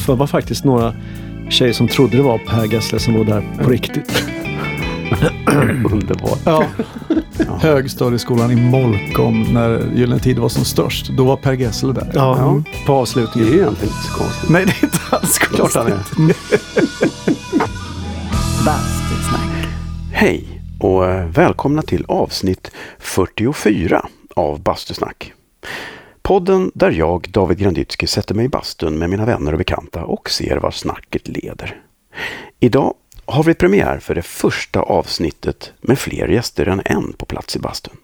För det var faktiskt några tjejer som trodde det var Per Gessle som var där på riktigt. Underbart. Ja. Högstadieskolan i Molkom när Gyllene Tid var som störst. Då var Per Gessle där. Ja, Ja. på Det är avslutningen. egentligen inte så konstigt. Nej, det är inte alls Klart han konstigt. är. Bastusnack. Hej och eh, välkomna till avsnitt 44 av Bastusnack. Podden där jag, David Granditsky, sätter mig i bastun med mina vänner och bekanta och ser var snacket leder. Idag har vi premiär för det första avsnittet med fler gäster än en på plats i bastun.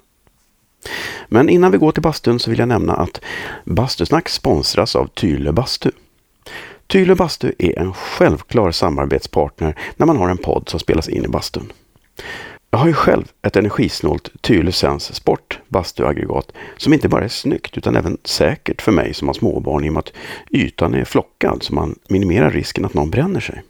Men innan vi går till bastun så vill jag nämna att Bastusnack sponsras av Tyle Bastu. Tyle Bastu är en självklar samarbetspartner när man har en podd som spelas in i bastun. Jag har ju själv ett energisnålt Tyle Sense Sport bastuaggregat som inte bara är snyggt utan även säkert för mig som har småbarn i och med att ytan är flockad så man minimerar risken att någon bränner sig.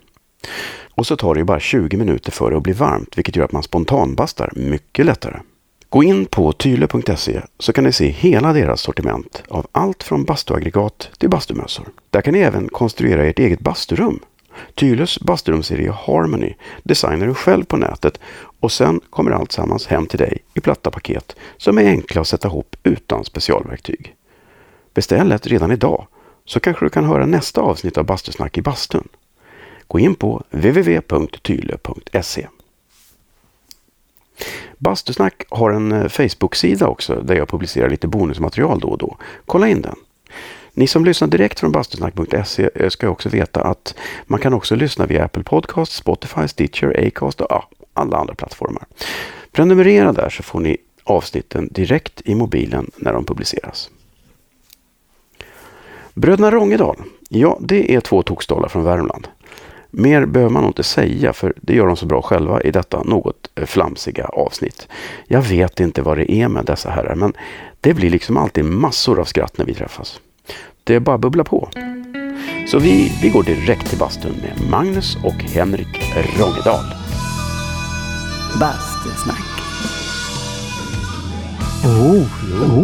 Och så tar det ju bara 20 minuter för det att bli varmt vilket gör att man spontanbastar mycket lättare. Gå in på tyle.se så kan ni se hela deras sortiment av allt från bastuaggregat till bastumössor. Där kan ni även konstruera ert eget basturum. Tyles bastrumsserie Harmony designar du själv på nätet och sen kommer allt sammans hem till dig i platta paket som är enkla att sätta ihop utan specialverktyg. Beställ ett redan idag så kanske du kan höra nästa avsnitt av Bastusnack i bastun. Gå in på www.tyle.se Bastusnack har en eh, Facebook-sida också där jag publicerar lite bonusmaterial då och då. Kolla in den. Ni som lyssnar direkt från bastusnack.se eh, ska också veta att man kan också lyssna via Apple Podcast, Spotify, Stitcher, Acast och ja, alla andra plattformar. Prenumerera där så får ni avsnitten direkt i mobilen när de publiceras. Bröderna Rångedal, ja det är två tokstollar från Värmland. Mer behöver man nog inte säga för det gör de så bra själva i detta något eh, flamsiga avsnitt. Jag vet inte vad det är med dessa herrar men det blir liksom alltid massor av skratt när vi träffas. Det är bara att bubbla på. Så vi, vi går direkt till bastun med Magnus och Henrik Rångedal. Bastusnack. Oh,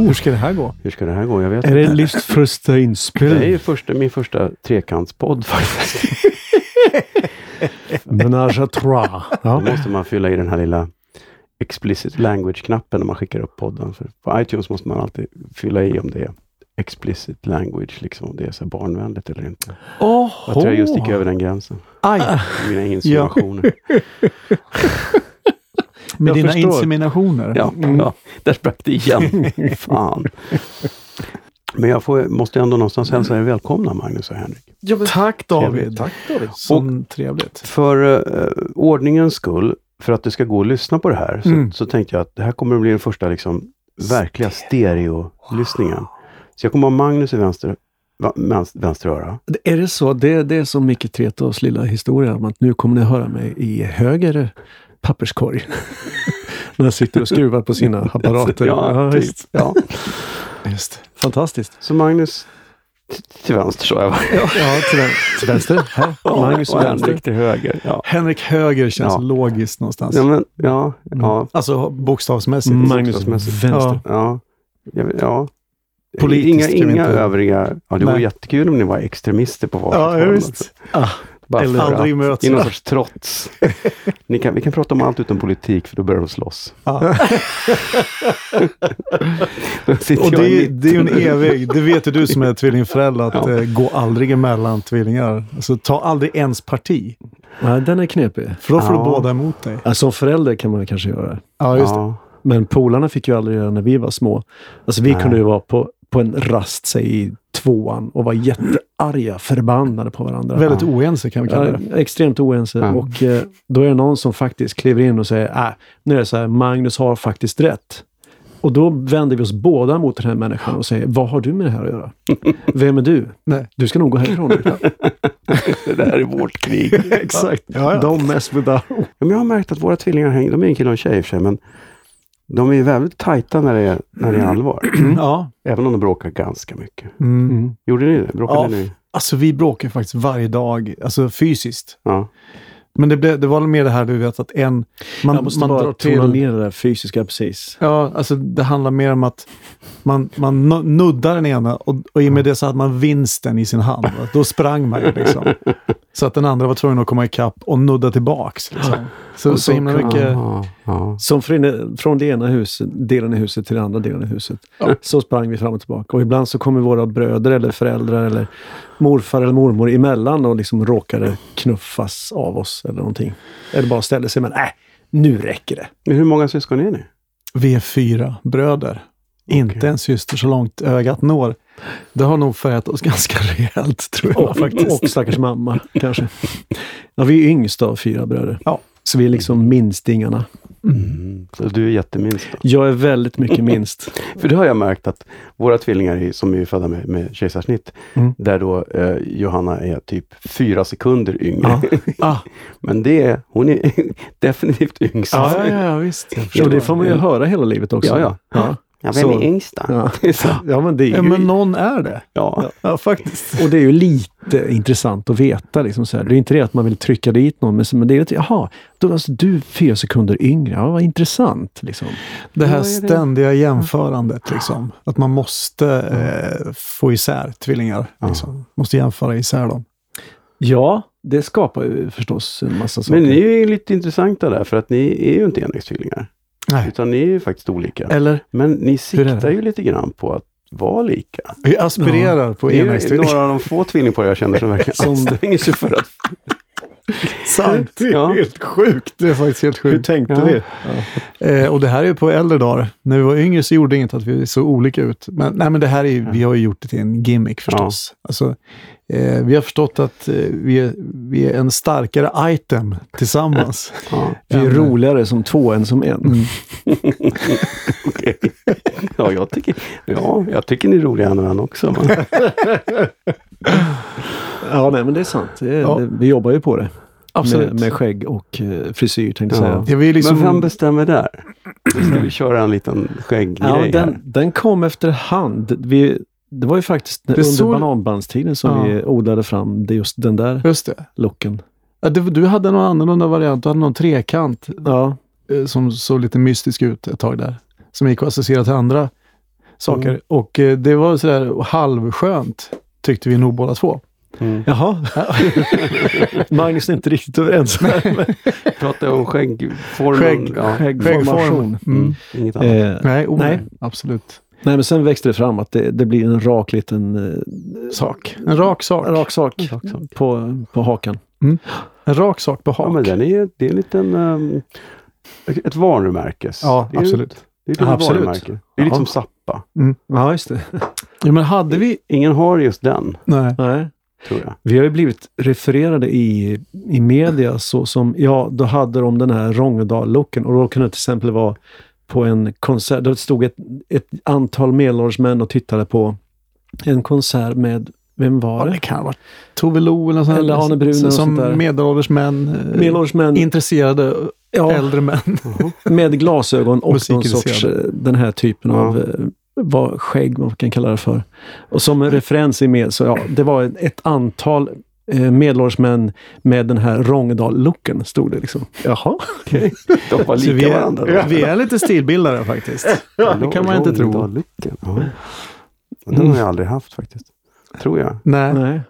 Hur ska det här gå? Hur ska det här gå? Jag vet Är det livs första Det är ju första, min första trekantspodd faktiskt. Menage à trois. Då Ja. måste man fylla i den här lilla explicit language-knappen när man skickar upp podden. För på iTunes måste man alltid fylla i om det är explicit language, liksom om det är så barnvänligt eller inte. Oh, Jag tror jag just gick över den gränsen. Aj, Mina insinuationer. med Jag dina förstår. inseminationer. Ja, ja, där sprack det igen. Fan. Men jag får, måste ändå någonstans hälsa er välkomna Magnus och Henrik. Tack David. Trevligt. Tack David. Som trevligt. För eh, ordningens skull, för att det ska gå att lyssna på det här, så, Mm. så tänkte jag att det här kommer att bli den första liksom, verkliga stereo-lyssningen. Så jag kommer ha Magnus i vänster, vänster, vänster öra. Är det så? Det, det är som Micke Tretos lilla historia om att nu kommer ni höra mig i höger papperskorg. När jag sitter och skruvar på sina apparater. Ja, typ. visst. Ja. Just. Fantastiskt. Så Magnus till vänster sa jag va? Ja, till, vän- till vänster. Här. Magnus och vänster. Henrik till höger. Ja, Henrik Höger känns Ja. logiskt någonstans. ja, men, ja, ja, Alltså bokstavsmässigt. Magnus bokstavsmässigt. vänster. ja. ja. Politiskt inga inga inte- övriga... Ja, det vore jättekul om ni var extremister på varsitt Ja, håll. visst. Ah, Bara eller aldrig möts. I någon sorts trots. Ni kan, vi kan prata om allt utom politik för då börjar de slåss. Sitter Och det, det är ju en evig, det vet ju du som är tvillingförälder, att Ja. eh, gå aldrig emellan tvillingar. Alltså ta aldrig ens parti. Nej, den är knepig. För då får Ja. du båda emot dig. Ja, som förälder kan man kanske göra det. Ja, just det. Men polarna fick ju aldrig göra när vi var små. Alltså vi Nej. kunde ju vara på, på en rast, säg i tvåan och vara jättearga, förbannade på varandra. Väldigt oense kan vi kalla Ja, det. extremt oense. Ja. Och eh, då är det någon som faktiskt kliver in och säger, äh, nu är det så här, Magnus har faktiskt rätt. Och då vänder vi oss båda mot den här människan och säger, vad har du med det här att göra? Vem är du? Nej. Du ska nog gå härifrån. nu." Det här är vårt krig. Exakt. Ja, ja. Don't mess with that. Ja, men jag har märkt att våra tvillingar hänger, de är en kille och en tjej i och för sig, men de är väldigt tajta när det är, när det är allvar. Ja. Även om de bråkar ganska mycket. Mm. Mm. Gjorde ni det? Bråkade Ja. ni? Alltså vi bråkar faktiskt varje dag, alltså fysiskt. Ja. Men det, blev, det var mer det här du vet att en... Man, jag måste man bara drar tona till... ner det där fysiska precis. Ja, alltså det handlar mer om att man, man nu- nuddar den ena och, och i och med det så hade man vinsten i sin hand. Va? Då sprang man ju liksom. Så att den andra var tvungen att komma ikapp och nudda tillbaks. Liksom. Så, Och så så himla kan- mycket... Ja, ja. Som från, från det ena huset, delen i huset till den andra delen i huset. Så sprang vi fram och tillbaka. Och ibland så kommer våra bröder eller föräldrar eller morfar eller mormor emellan och liksom råkade knuffas av oss eller någonting. Eller bara ställde sig men äh, nu räcker det. Men hur många syskon är ni? Vi är fyra bröder. Inte en syster så långt ögat når. Det har nog färgat oss ganska rejält tror jag Och, faktiskt. och stackars mamma kanske. Ja, vi är yngst av fyra bröder. Ja. Så vi är liksom minstingarna. Mm. Så du är jätteminst då? Jag är väldigt mycket minst. För det har jag märkt att våra tvillingar som är födda med, med kejsarsnitt, Mm. där då eh, Johanna är typ fyra sekunder yngre. Ah. Men det är, hon är definitivt yngst. Ja, ja, ja, visst. Förstår. det får man ju höra hela livet också. Ja, ja. Ja. Ja, Så- vem är yngst då? Ja. Ja men det är Ja, ju... men någon är det. Ja. Ja, faktiskt. Och det är ju lite intressant att veta. Liksom så här. Det är inte det att man vill trycka dit någon, men så- men det är lite, jaha, då, alltså, du är fyra sekunder yngre. Ja, vad intressant. Liksom. Det här ständiga jämförandet. Liksom. Att man måste eh, få isär tvillingar. Liksom. Måste jämföra isär dem. Ja, det skapar ju förstås en massa saker. Men ni är ju lite intressanta där, för att ni är ju inte enäggstvillingar. Nej. Utan ni är ju faktiskt olika. Eller, Men ni siktar ju lite grann på att vara lika. vi aspirerar på Det är enäggstvillingar. några av de få tvillingpar jag känner som verkligen anstränger sig för att... Sant. Det är Ja. helt sjukt. Det är faktiskt helt Hur sjukt. tänkte Ja. vi? Eh, och det här är ju på äldre dagar. När vi var yngre så gjorde det inget att vi såg olika ut. Men, nej, men det här är vi har ju gjort det till en gimmick förstås. Alltså, eh, vi har förstått att eh, vi, är, vi är en starkare item tillsammans. Ja, Vi är Än- roligare som två än som en. Mm. okej. ja, jag tycker, ja, jag tycker ni är roliga en och en också. Men, Ja, nej, men det är sant. Det Ja. det, vi jobbar ju på det. Absolut. Med, med skägg och eh, frisyr tänkte jag Ja. säga. Ja, vi liksom, men vem bestämmer där? Ska vi köra en liten skägggrej Ja, här? den, den kom efterhand. Vi, det var ju faktiskt Det under såg- bananbandstiden som Ja. vi odlade fram det, just den där Just det. looken. Ja, det. Du hade någon annorlunda variant. Du hade någon trekant Ja, eh, som såg lite mystisk ut ett tag där. Som gick att associera till andra saker. Mm. Och eh, det var sådär halvskönt, tyckte vi nog båda två. Mm. jaha. Magnus är inte riktigt överens. Pratar om skäggformen? Skägg- ja. Skäggformation. Mm. Mm. Inget annat. Eh, Nej, oh, Nej. absolut. nej, men sen växte det fram att det, det blir en rak liten eh, Sak. En rak sak. rak sak sak, sak. På, på hakan. En rak sak på Ja, hak. men den är, det är en liten... Um, ett varumärkes. Ja, det är, absolut. Det är ett litet Absolut. varumärke. Det är lite Ja. som Zappa. Ja, just det. Ja, men hade vi... Ingen har just den, Nej. Nej. Tror jag. Vi har ju blivit refererade i, i media så som, ja, då hade de den här Rångedal-looken och då kunde det till exempel vara på en konsert, då stod ett, ett antal medelålders män och tittade på en konsert med, vem var Ja, det? det kan ha varit Tove Lo eller, sånt Eller Arne Brun Som medelålders män. eh, Medelålders män Intresserade ja, äldre män. med glasögon och någon sorts, eh, den här typen Ja. av vad skägg man kan kalla det för. Och som en referens i med, så ja, det var ett, antal eh, medelålders män med den här Rångedal-looken, stod det liksom. Jaha, okej. De var Så vi lika varandra. är, vi är lite stilbildare faktiskt. det kan man inte tro. Ja. Den har jag aldrig haft faktiskt. Tror jag. Nej. Nej.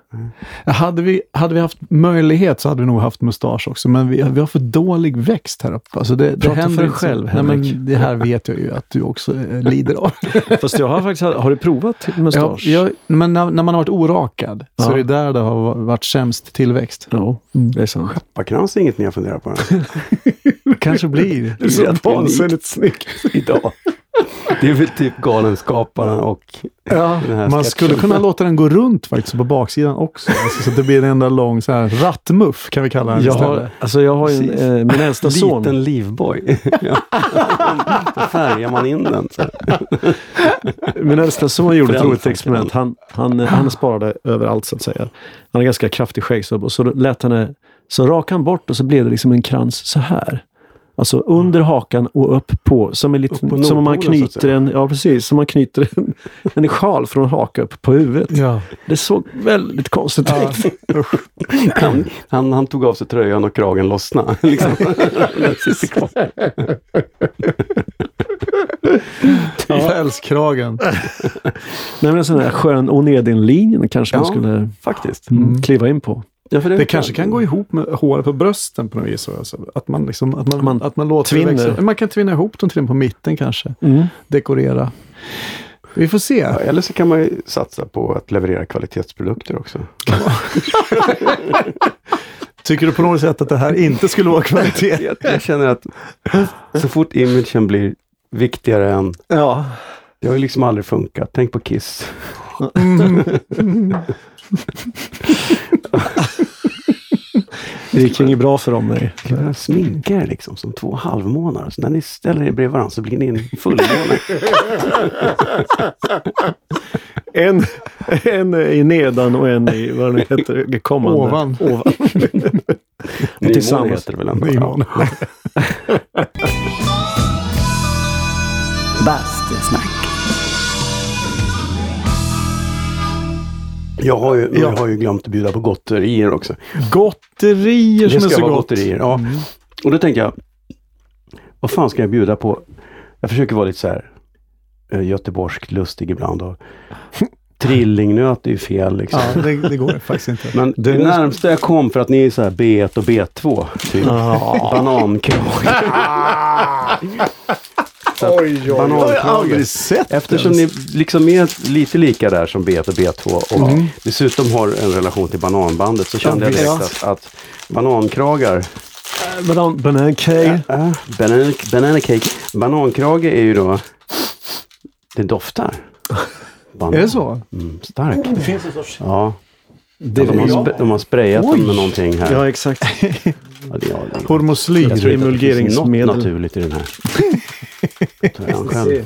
Hade, vi, hade vi haft möjlighet så hade vi nog haft mustasch också, men vi, vi har för dålig växt här uppe. Alltså det, det Prata för dig så- själv, Nej, men Det här vet jag ju att du också eh, lider av. Fast jag har faktiskt, har du provat Ja, mustasch? jag, men när, när man har varit orakad så Ja. är det där det har varit sämst tillväxt. Ja, det är sant. Skepparkrans är inget ni har funderat på Kanske blir. Det är så vansinnigt snyggt. idag. Det är väl typ Galenskaparna och Ja, den här man sketchen. skulle kunna låta den gå runt faktiskt på baksidan också. Alltså, så det blir en enda lång så här, rattmuff kan vi kalla den Jag istället. har, alltså jag har ju en, eh, min äldsta son. liten livboj. Då färgar man in den. Så. Min äldsta son gjorde ett roligt experiment. Han, han, han sparade överallt så att säga. Han har ganska kraftig skäggstubb och så lät han det, så rakade han bort och så blev det liksom en krans så här. Alltså under hakan och upp på. Som, Upp på som om man knyter en, ja precis, som man knyter en, en sjal från haka upp på huvudet. Ja. Det såg väldigt konstigt Ja. ut. Han, han, han tog av sig tröjan och kragen lossnade. Liksom. Pälskragen. Nej, men en sån här skön Onedin-linjen kanske man skulle Faktiskt. mm. kliva in på. Ja, för Det kanske kan gå ihop med håret på brösten på något vis. Alltså. Att man, liksom, att man, Man att man låter det tvinner. växa. Man kan tvinna ihop dem till och med på mitten kanske. Mm. Dekorera. Vi får se. Ja, eller så kan man ju satsa på att leverera kvalitetsprodukter också. Tycker du på något sätt att det här inte skulle vara kvalitet? Jag, jag känner att så fort imagen blir viktigare än... Ja. Det har ju liksom aldrig funkat. Tänk på Kiss. Det gick inget bra för dem. Nej. Sminka er liksom som två halvmånar. Så när ni ställer er bredvid varandra så blir ni en fullmåne. En, en i nedan och en i, vad det nu heter, kommande. Ovan. Ovan. Nymåne tillsammans. heter det väl ändå? Nymåne. Bastusnack. Jag har, ju, Ja. jag har ju glömt att bjuda på gotterier också. Gotterier som Det är ska så vara gott. gotterier. Ja. Och då tänker jag, vad fan ska jag bjuda på? Jag försöker vara lite så här uh, göteborgskt lustig ibland. Och trillingnöt är ju fel liksom. Ja, det, det går faktiskt inte. Men det, Det- närmsta jag kom för att ni är så här B1 och B2. Typ. Banankrage. Så har jag banankrage. aldrig sett Eftersom ni liksom är lite lika där som B1 och B2 och Mm. dessutom har en relation till bananbandet så kände jag direkt Ja. att, att banankragar Banan, banan cake. Äh, banan, banana cake. Banankrage är ju då... Det doftar. Banan. Är det så? Mm, starkt. Det finns en sorts... Ja. Det de, har sp- de har sprayat den med någonting här. Ja, exakt. Ja, det, ja, det, Hormoslyr. finns något emulgeringsmedel. naturligt i den här. Själv.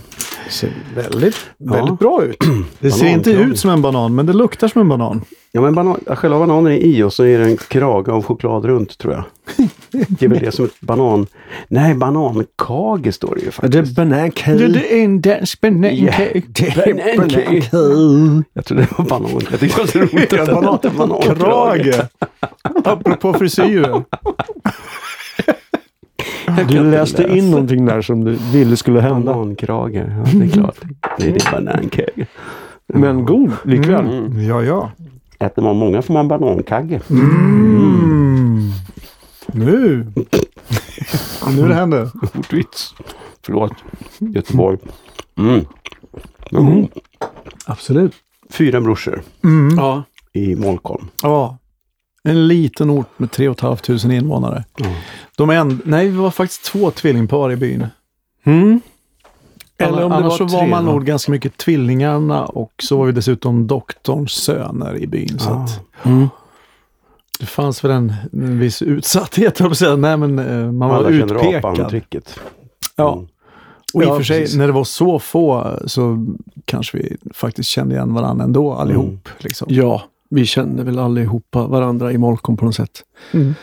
ser väldigt, Väldigt bra ut. Det ser inte ut som en banan, men det luktar som en banan. Ja, men banan, själva bananen är i och så är det en krage av choklad runt tror jag. Det är väl det som ett banan... Nej, banankage står det ju Det faktiskt. är banan cake. är en dansk banancake. Banan cake. Jag tror det var banan. Jag tyckte det var så roligt att det Banan- hette banankrage. Krage. Apropå frisyrer. Du läste in någonting där som du ville skulle hända. Banankrage, ja det är klart. Det är banankage. Men god likväl. Mm. Ja, ja. Äter man många får man banankagge. Mm. Nu. nu det händer. Ordvits. Förlåt. Göteborg. Mm. Mm. Absolut. Fyra brorsor Mm. Ja. i Molkom. Ja. En liten ort med 3 500 invånare. Ja. De en, nej, vi var faktiskt två tvillingpar i byn. Mm. Eller om det annars var så var tre, man va? nog ganska mycket tvillingarna och så var vi dessutom doktorns söner i byn. Så Ah. att Mm. det fanns väl en, en viss utsatthet, jag säga. Nej, men eh, man var Alla känner utpekad. Ja. Mm. Och i och Ja, för sig, precis. när det var så få så kanske vi faktiskt kände igen varandra ändå allihop. Liksom. Ja, vi kände väl allihopa varandra i Molkom på något sätt. Mm.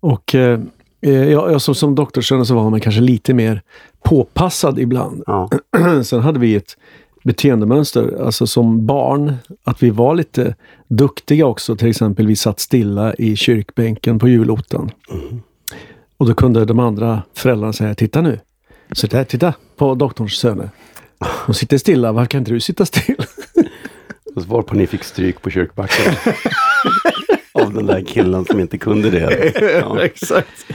Och eh, eh, ja, ja, som, som doktorsson så var man kanske lite mer påpassad ibland. Ja. Sen hade vi ett beteendemönster, alltså som barn, att vi var lite duktiga också. Till exempel vi satt stilla i kyrkbänken på julottan. Och då kunde de andra föräldrarna säga, titta nu. Så där, titta på doktorns söner. De sitter stilla, varför kan inte du sitta still? Och så var på ni fick stryk på kyrkbacken. Av den där killen som inte kunde det. Ja. Exakt.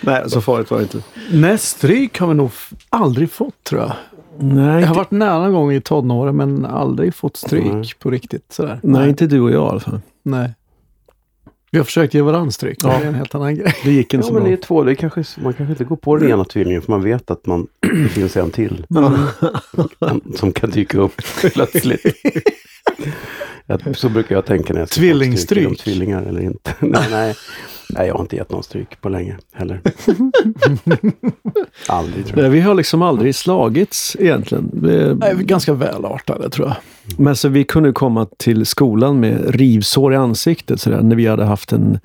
Nej, så farligt var det inte. Nej, stryk har vi nog aldrig fått tror jag. Nej, Jag har varit nära en gång i tonåren men aldrig fått stryk Nej. på riktigt. Sådär. nej, inte du och jag i alla fall. Nej. Vi har försökt ge varandra stryk, Ja. det är en helt annan grej. Det gick inte Ja, så men bra. det är två. Det är kanske, man kanske inte går på den ena tvillingen för man vet att man, det finns en till. En som kan dyka upp plötsligt. Så brukar jag tänka när jag ska Tvillingstryk. stryk. Om tvillingar eller inte. nej, nej. nej, jag har inte gett någon stryk på länge heller. Aldrig tror jag. Nej, vi har liksom aldrig slagits egentligen. Vi- Nej, vi är ganska välartade tror jag. Men så vi kunde komma till skolan med rivsår i ansiktet så där, när vi hade haft en,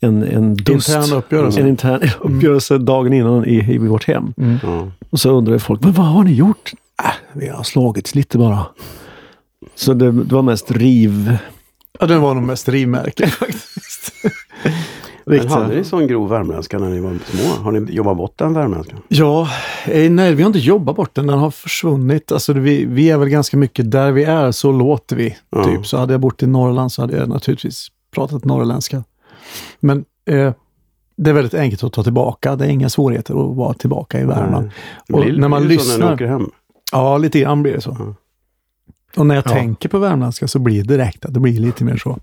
en, en dust. Intern uppgörelse. En intern uppgörelse dagen innan i, i vårt hem. Ja. Och så undrar folk, men vad har ni gjort? Äh, vi har slagits lite bara. Så det, det var mest riv. Ja, den var nog mest rivmärken faktiskt. Men hade ni sån grov värmländska när ni var små? Har ni jobbat bort den värmländskan? Ja, eh, nej, vi har inte jobbat bort den. Den har försvunnit. Alltså, vi, vi är väl ganska mycket där vi är, så låter vi. Ja. Typ. Så hade jag bott i Norrland så hade jag naturligtvis pratat norrländska. Men eh, det är väldigt enkelt att ta tillbaka. Det är inga svårigheter att vara tillbaka i Värmland. Det Och blir- när man blir det så när lyssnar- ni åker hem? Ja, lite grann blir det så. Ja. Och när jag Ja. tänker på värmländska så blir det direkt att det blir lite mer så.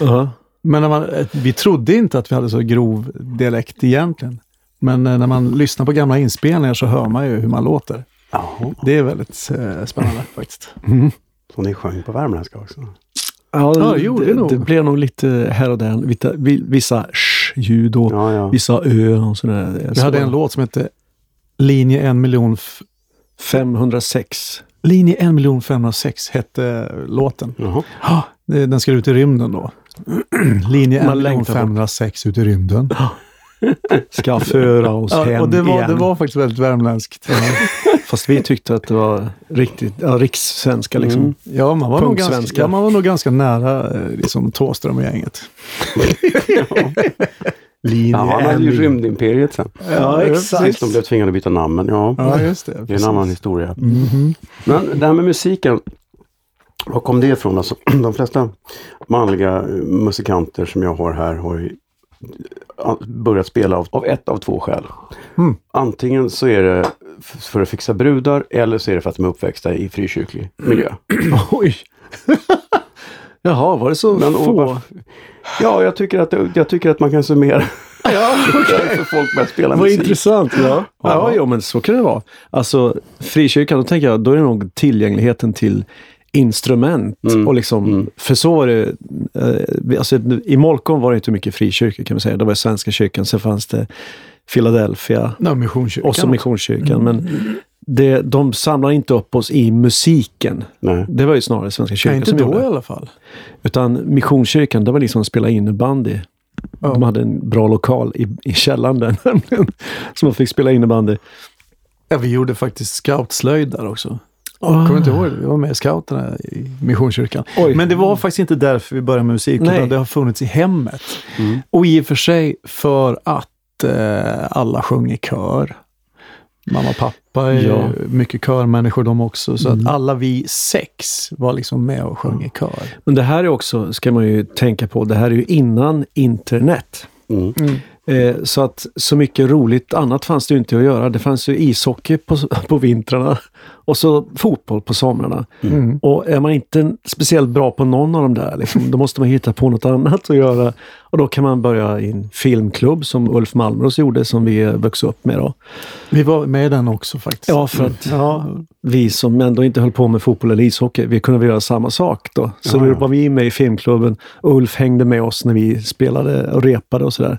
Ja. Men när man, vi trodde inte att vi hade så grov dialekt egentligen. Men eh, när man lyssnar på gamla inspelningar så hör man ju hur man låter. Jaha, Det är väldigt eh, spännande faktiskt. så ni sjöng på värmländska också? Ja, Ja, det gjorde det, nog. det blev nog lite här och där. Vissa, vi- vissa sh-ljud och Ja, ja. vissa ö och sådär. Vi hade en låt som hette Linje 1 miljon... f- 506. Linje 1 miljon 506 hette låten. Ah, det- den ska ut i rymden då. Linje 1 Man miljon längtar bort. 506 ut i rymden. Ska föra oss Ja, hem och det var, igen. det var faktiskt väldigt värmländskt. Fast vi tyckte att det var riktigt, ja, rikssvenska liksom. Mm. Ja, man var, nog ganska, ja, man var nog ganska nära eh, liksom, Thåström och gänget. Linje Ja, han hade ju rymdimperiet sen. Ja, Precis, de blev tvingade att byta namn, men ja. Ja, just det. Det är en annan historia. Mhm. Men det här med musiken, var kom det ifrån? Alltså, de flesta manliga eh, musikanter som jag har här har ju eh, börjat spela av, av ett av två skäl. Mm. Antingen så är det för att fixa brudar eller så är det för att de är uppväxta i frikyrklig miljö. Oj! Jaha, var det så Men, få? varför- Ja, jag tycker, att, jag tycker att man kan summera Ja, för folk börjar spela Vad musik. intressant. Ja. Ja, jo, men så kan det vara. Alltså, frikyrkan, då tänker jag, då är det nog tillgängligheten till instrument. Mm. Och liksom, Mm. För så var det, eh, alltså, i Molkom var det inte mycket frikyrkor kan man säga. Det var Svenska kyrkan, sen fanns det Philadelphia Ja, Missionskyrkan. och så Missionskyrkan. Men det, de samlar inte upp oss i musiken. Nej. Det var ju snarare Svenska Nej, kyrkan inte som då gjorde i alla fall. Utan Missionskyrkan, det var liksom att spela innebandy. Ja. De hade en bra lokal i, i källaren där nämligen. Så man fick spela innebandy. Ja, vi gjorde faktiskt scoutslöjd där också. Oh. Kommer inte ihåg det? Vi var med i scouterna i Missionskyrkan. Oj. Men det var faktiskt inte därför vi började med musik, Nej. utan det har funnits i hemmet. Mm. Och i och för sig för att eh, alla sjöng i kör. Mamma och pappa är Ja. mycket körmänniskor de också. Så Mm. att alla vi sex var liksom med och sjöng i kör. Men det här är också, ska man ju tänka på, det här är ju innan internet. Mm. Eh, så att så mycket roligt annat fanns det ju inte att göra. Det fanns ju ishockey på, på vintrarna och så fotboll på somrarna. Mm. Och är man inte speciellt bra på någon av de där, liksom, då måste man hitta på något annat att göra. Och då kan man börja i en filmklubb som Ulf Malmros gjorde, som vi växte upp med. Då. Vi var med i den också faktiskt. Ja, för att Ja, vi som ändå inte höll på med fotboll eller ishockey, vi kunde väl göra samma sak då. Så Ja, då var vi med i filmklubben och Ulf hängde med oss när vi spelade och repade och sådär.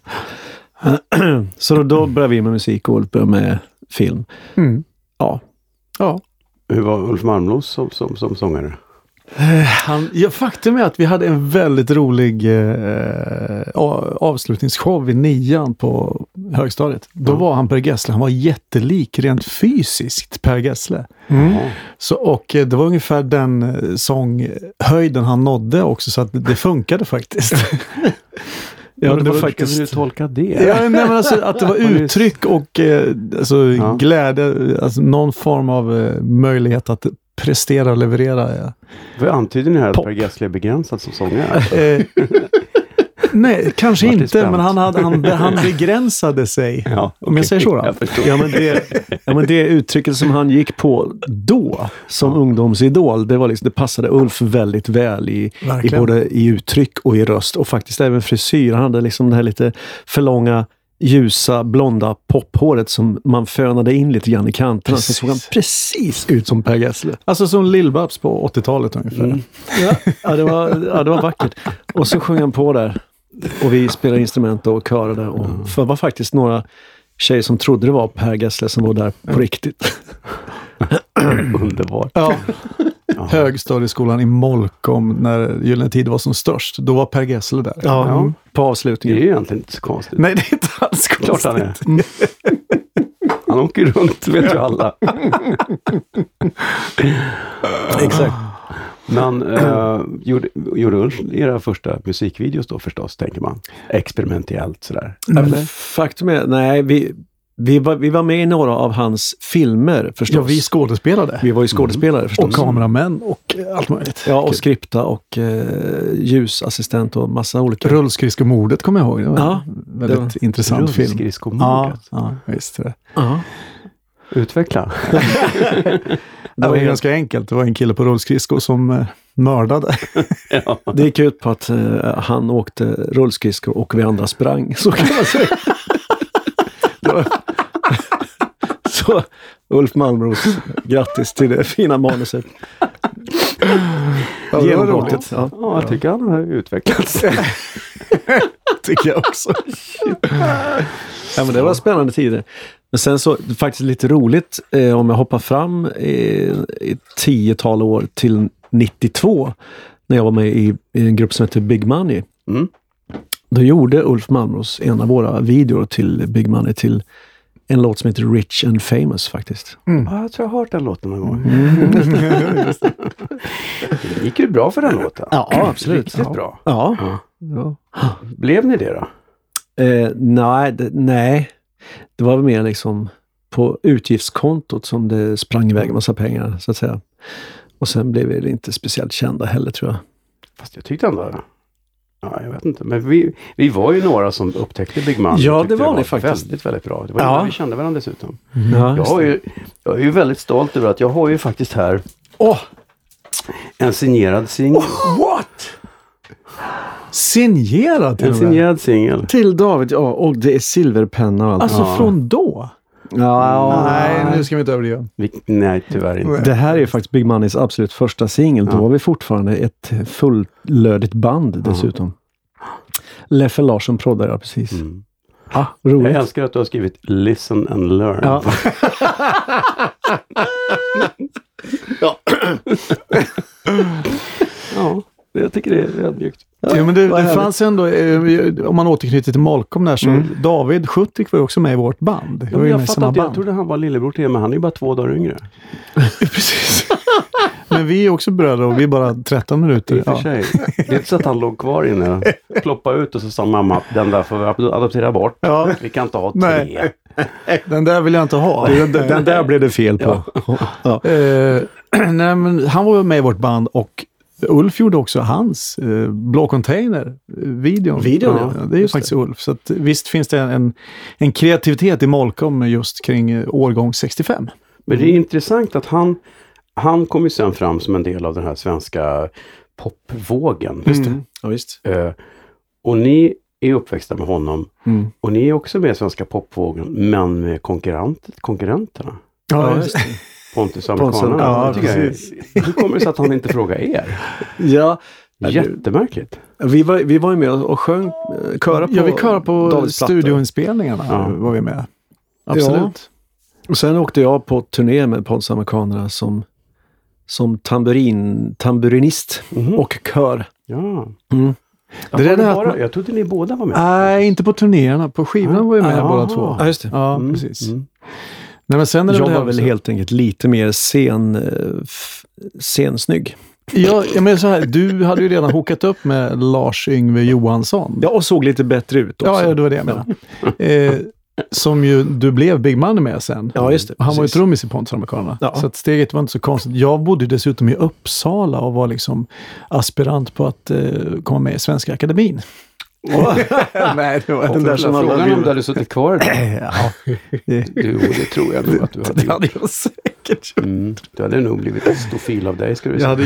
så då, då började vi med musik och Ulf började med film. mm. Ja, ja. Hur var Ulf Malmros som, som, som sångare? Han, ja, faktum är att vi hade en väldigt rolig eh, avslutningsshow i nian på högstadiet. Då Ja. var han Per Gessle. Han var jättelik rent fysiskt Per Gessle. Jaha. Så, och eh, det var ungefär den eh, sånghöjden han nådde också, så att det funkade faktiskt. ja det var Hur faktiskt... ska du tolka det? ja, nej, men alltså, att det var uttryck och eh, alltså, Ja. glädje, alltså, någon form av eh, möjlighet att prestera och leverera. Ja. Vad antyder ni här att. Per Gessle är begränsad som sångare? Nej, kanske inte, spänt. men han, hade, han, han begränsade sig. Ja, Om jag säger så då? Ja men, det, ja, men det uttrycket som han gick på då, som ungdomsidol, det, var liksom, det passade Ulf väldigt väl i, i både i uttryck och i röst. Och faktiskt även frisyr. Han hade liksom det här lite för långa, ljusa, blonda pophåret som man fönade in lite grann i kanterna. Så Precis. såg han precis ut som Per Gessle. Alltså som Lill-Babs på 80-talet ungefär. Mm. Ja, ja, det var, ja, det var vackert. Och så sjöng han på där. Och vi spelade instrument och körade. Och för det var faktiskt några tjejer som trodde det var Per Gessle som var där på riktigt. Underbart. Ja. Högstadieskolan i Molkom när Gyllene Tid var som störst. Då var Per Gessle där. Ja, Ja. på Det är avslutningen. ju egentligen inte så konstigt. Nej, det är inte alls Klart konstigt. han är. Han åker runt, vet ju alla. Exakt. Men eh, gjorde, gjorde Ulf era första musikvideos då förstås, tänker man? Experimentellt sådär. Eller? Faktum är, nej, vi, vi, var, vi var med i några av hans filmer förstås. Ja, vi skådespelade. Vi var ju skådespelare förstås. Och kameramän och eh, allt möjligt. Ja, och skripta och eh, ljusassistent och massa olika. Rullskridskomordet kommer jag ihåg. Det var Ja, en väldigt det var intressant film. Ja, Rullskridskomordet. ja, visst. Det. Ja. Utveckla. det var helt- ganska enkelt. Det var en kille på rullskridskor som eh, mördade. ja. Det gick ut på att eh, han åkte rullskridskor och vi andra sprang. Så kan man säga. Var- Så Ulf Malmros, grattis till det fina manuset. Ja, det var Genombrottet. roligt. Ja, ja, jag tycker han har utvecklats. Tycker jag också. Ja, men det var spännande tider. Men sen så, faktiskt lite roligt, eh, om jag hoppar fram i ett tiotal år till 92, när jag var med i, i en grupp som heter Big Money. Mm. Då gjorde Ulf Malmros en av våra videor till Big Money till en låt som heter Rich and Famous faktiskt. Ja, jag tror jag har hört den låten någon gång. Det gick ju bra för den låten. Ja, absolut. Riktigt Ja. bra. Ja. Ja. ja. Blev ni det då? Eh, nej, nej, det var mer liksom på utgiftskontot som det sprang iväg en massa pengar så att säga. Och sen blev vi inte speciellt kända heller tror jag. Fast jag tyckte ändå... Ja, jag vet inte. Men vi, vi var ju några som upptäckte Big Man. Ja, det var ni faktiskt. Väldigt, väldigt bra. Det var Ja. vi kände varandra dessutom. Ja, Jag, har ju, jag är ju väldigt stolt över att jag har ju faktiskt här Åh! en signerad singel. What? Signerad till En signerad singel. Till David, ja. Och det är silverpenna och allt. Alltså Ja. från då? ja, Nej, nu ska vi inte överdriva. Vi, nej, tyvärr inte. Det här är ju faktiskt Big Moneys absolut första singel. Då var vi fortfarande ett fullödigt band dessutom. Leffe Larsson proddade jag precis. Mm. Ah, Jag roligt. älskar att du har skrivit Listen and learn. Ja. ja, jag tycker det är ödmjukt. Ja, men det, det fanns ändå, eh, om man återknyter till Molkom där, så Mm. David Schuttik var ju också med i vårt band. Ja, jag med i fattar samma inte, jag trodde han var lillebror till er, men han är ju bara två dagar yngre. Precis. Men vi är också bröder och vi är bara 13 I minuter. och för Ja. sig. Det är inte så att han låg kvar inne, ploppade ut och så sa mamma den där får vi ad- adoptera bort. Ja. Vi kan inte ha tre. Nej. Den där vill jag inte ha. Den, den där blev det fel på. Ja. Eh, nej, men han var med i vårt band och Ulf gjorde också hans eh, Blå Container-videon. Videon, ja. ja. Det är ju Just faktiskt Ulf. Så att, visst finns det en, en kreativitet i Molkom just kring eh, årgång 65. Men det är intressant att han, han kom ju sen fram som en del av den här svenska popvågen. Mm. Ja, visst. Eh, och ni är uppväxta med honom. Mm. Och ni är också med i svenska popvågen, men med konkurrent, konkurrenterna. Ja, just det. Pontus amerikanerna. ja, jag precis. Hur kommer det sig att han inte frågar er? Ja, Ja, Jättemärkligt. vi var, vi var ju med och sjöng, eh, köra på Ja, vi kör på studioinspelningarna. Ja. var vi med. Absolut. Och sen åkte jag på turné med Pontus Amerikanerna som, som tamburin, tamburinist Mhm. och kör. Ja. Mm. Jag, Det är det bara, man- jag trodde ni båda var med. Nej, inte på turnéerna. På skivorna var vi med Aha. båda två. Ja, just det. Ja, Mm, precis. Nej, men sen är det Jag det var väl helt enkelt lite mer sen, eh, sensnygg. Ja, jag menar så här, du hade ju redan hookat upp med Lars Yngve Johansson. Ja, och såg lite bättre ut också. ja, ja det var det jag menade. Eh, som ju du blev Big Money med sen. Ja, just det. Och Han var ju Precis. trummis i Pontus och Amerikanerna. Ja. Så att steget var inte så konstigt. Jag bodde dessutom i Uppsala och var liksom aspirant på att eh, komma med i Svenska Akademin. Nej, det var Den där som alla Frågan om du hade suttit kvar där. Ja, det, Du, det tror jag nog att du hade det gjort. hade jag säkert gjort. Mm, du hade nog blivit stofil av dig, ska du Jag, säga. hade,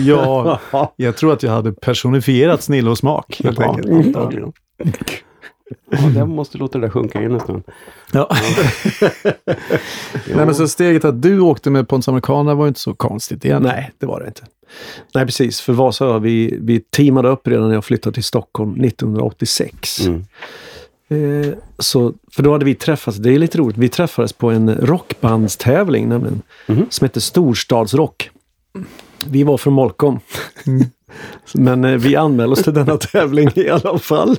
ja, jag tror att jag hade personifierat snille och smak, helt Ja, enkelt. antagligen. Ja, jag måste låta det där sjunka in en stund. Ja. Nej, men så steget att du åkte med Pontus Amerikanerna var ju inte så konstigt egentligen. Nej, det var det inte. Nej, precis. För Vasa, vi, vi teamade upp redan när jag flyttade till Stockholm 1986. Mm. Eh, så, för då hade vi träffats, det är lite roligt, vi träffades på en rockbandstävling nämligen, Mhm. som hette Storstadsrock. Vi var från Molkom. Men eh, vi anmälde oss till denna tävling i alla fall.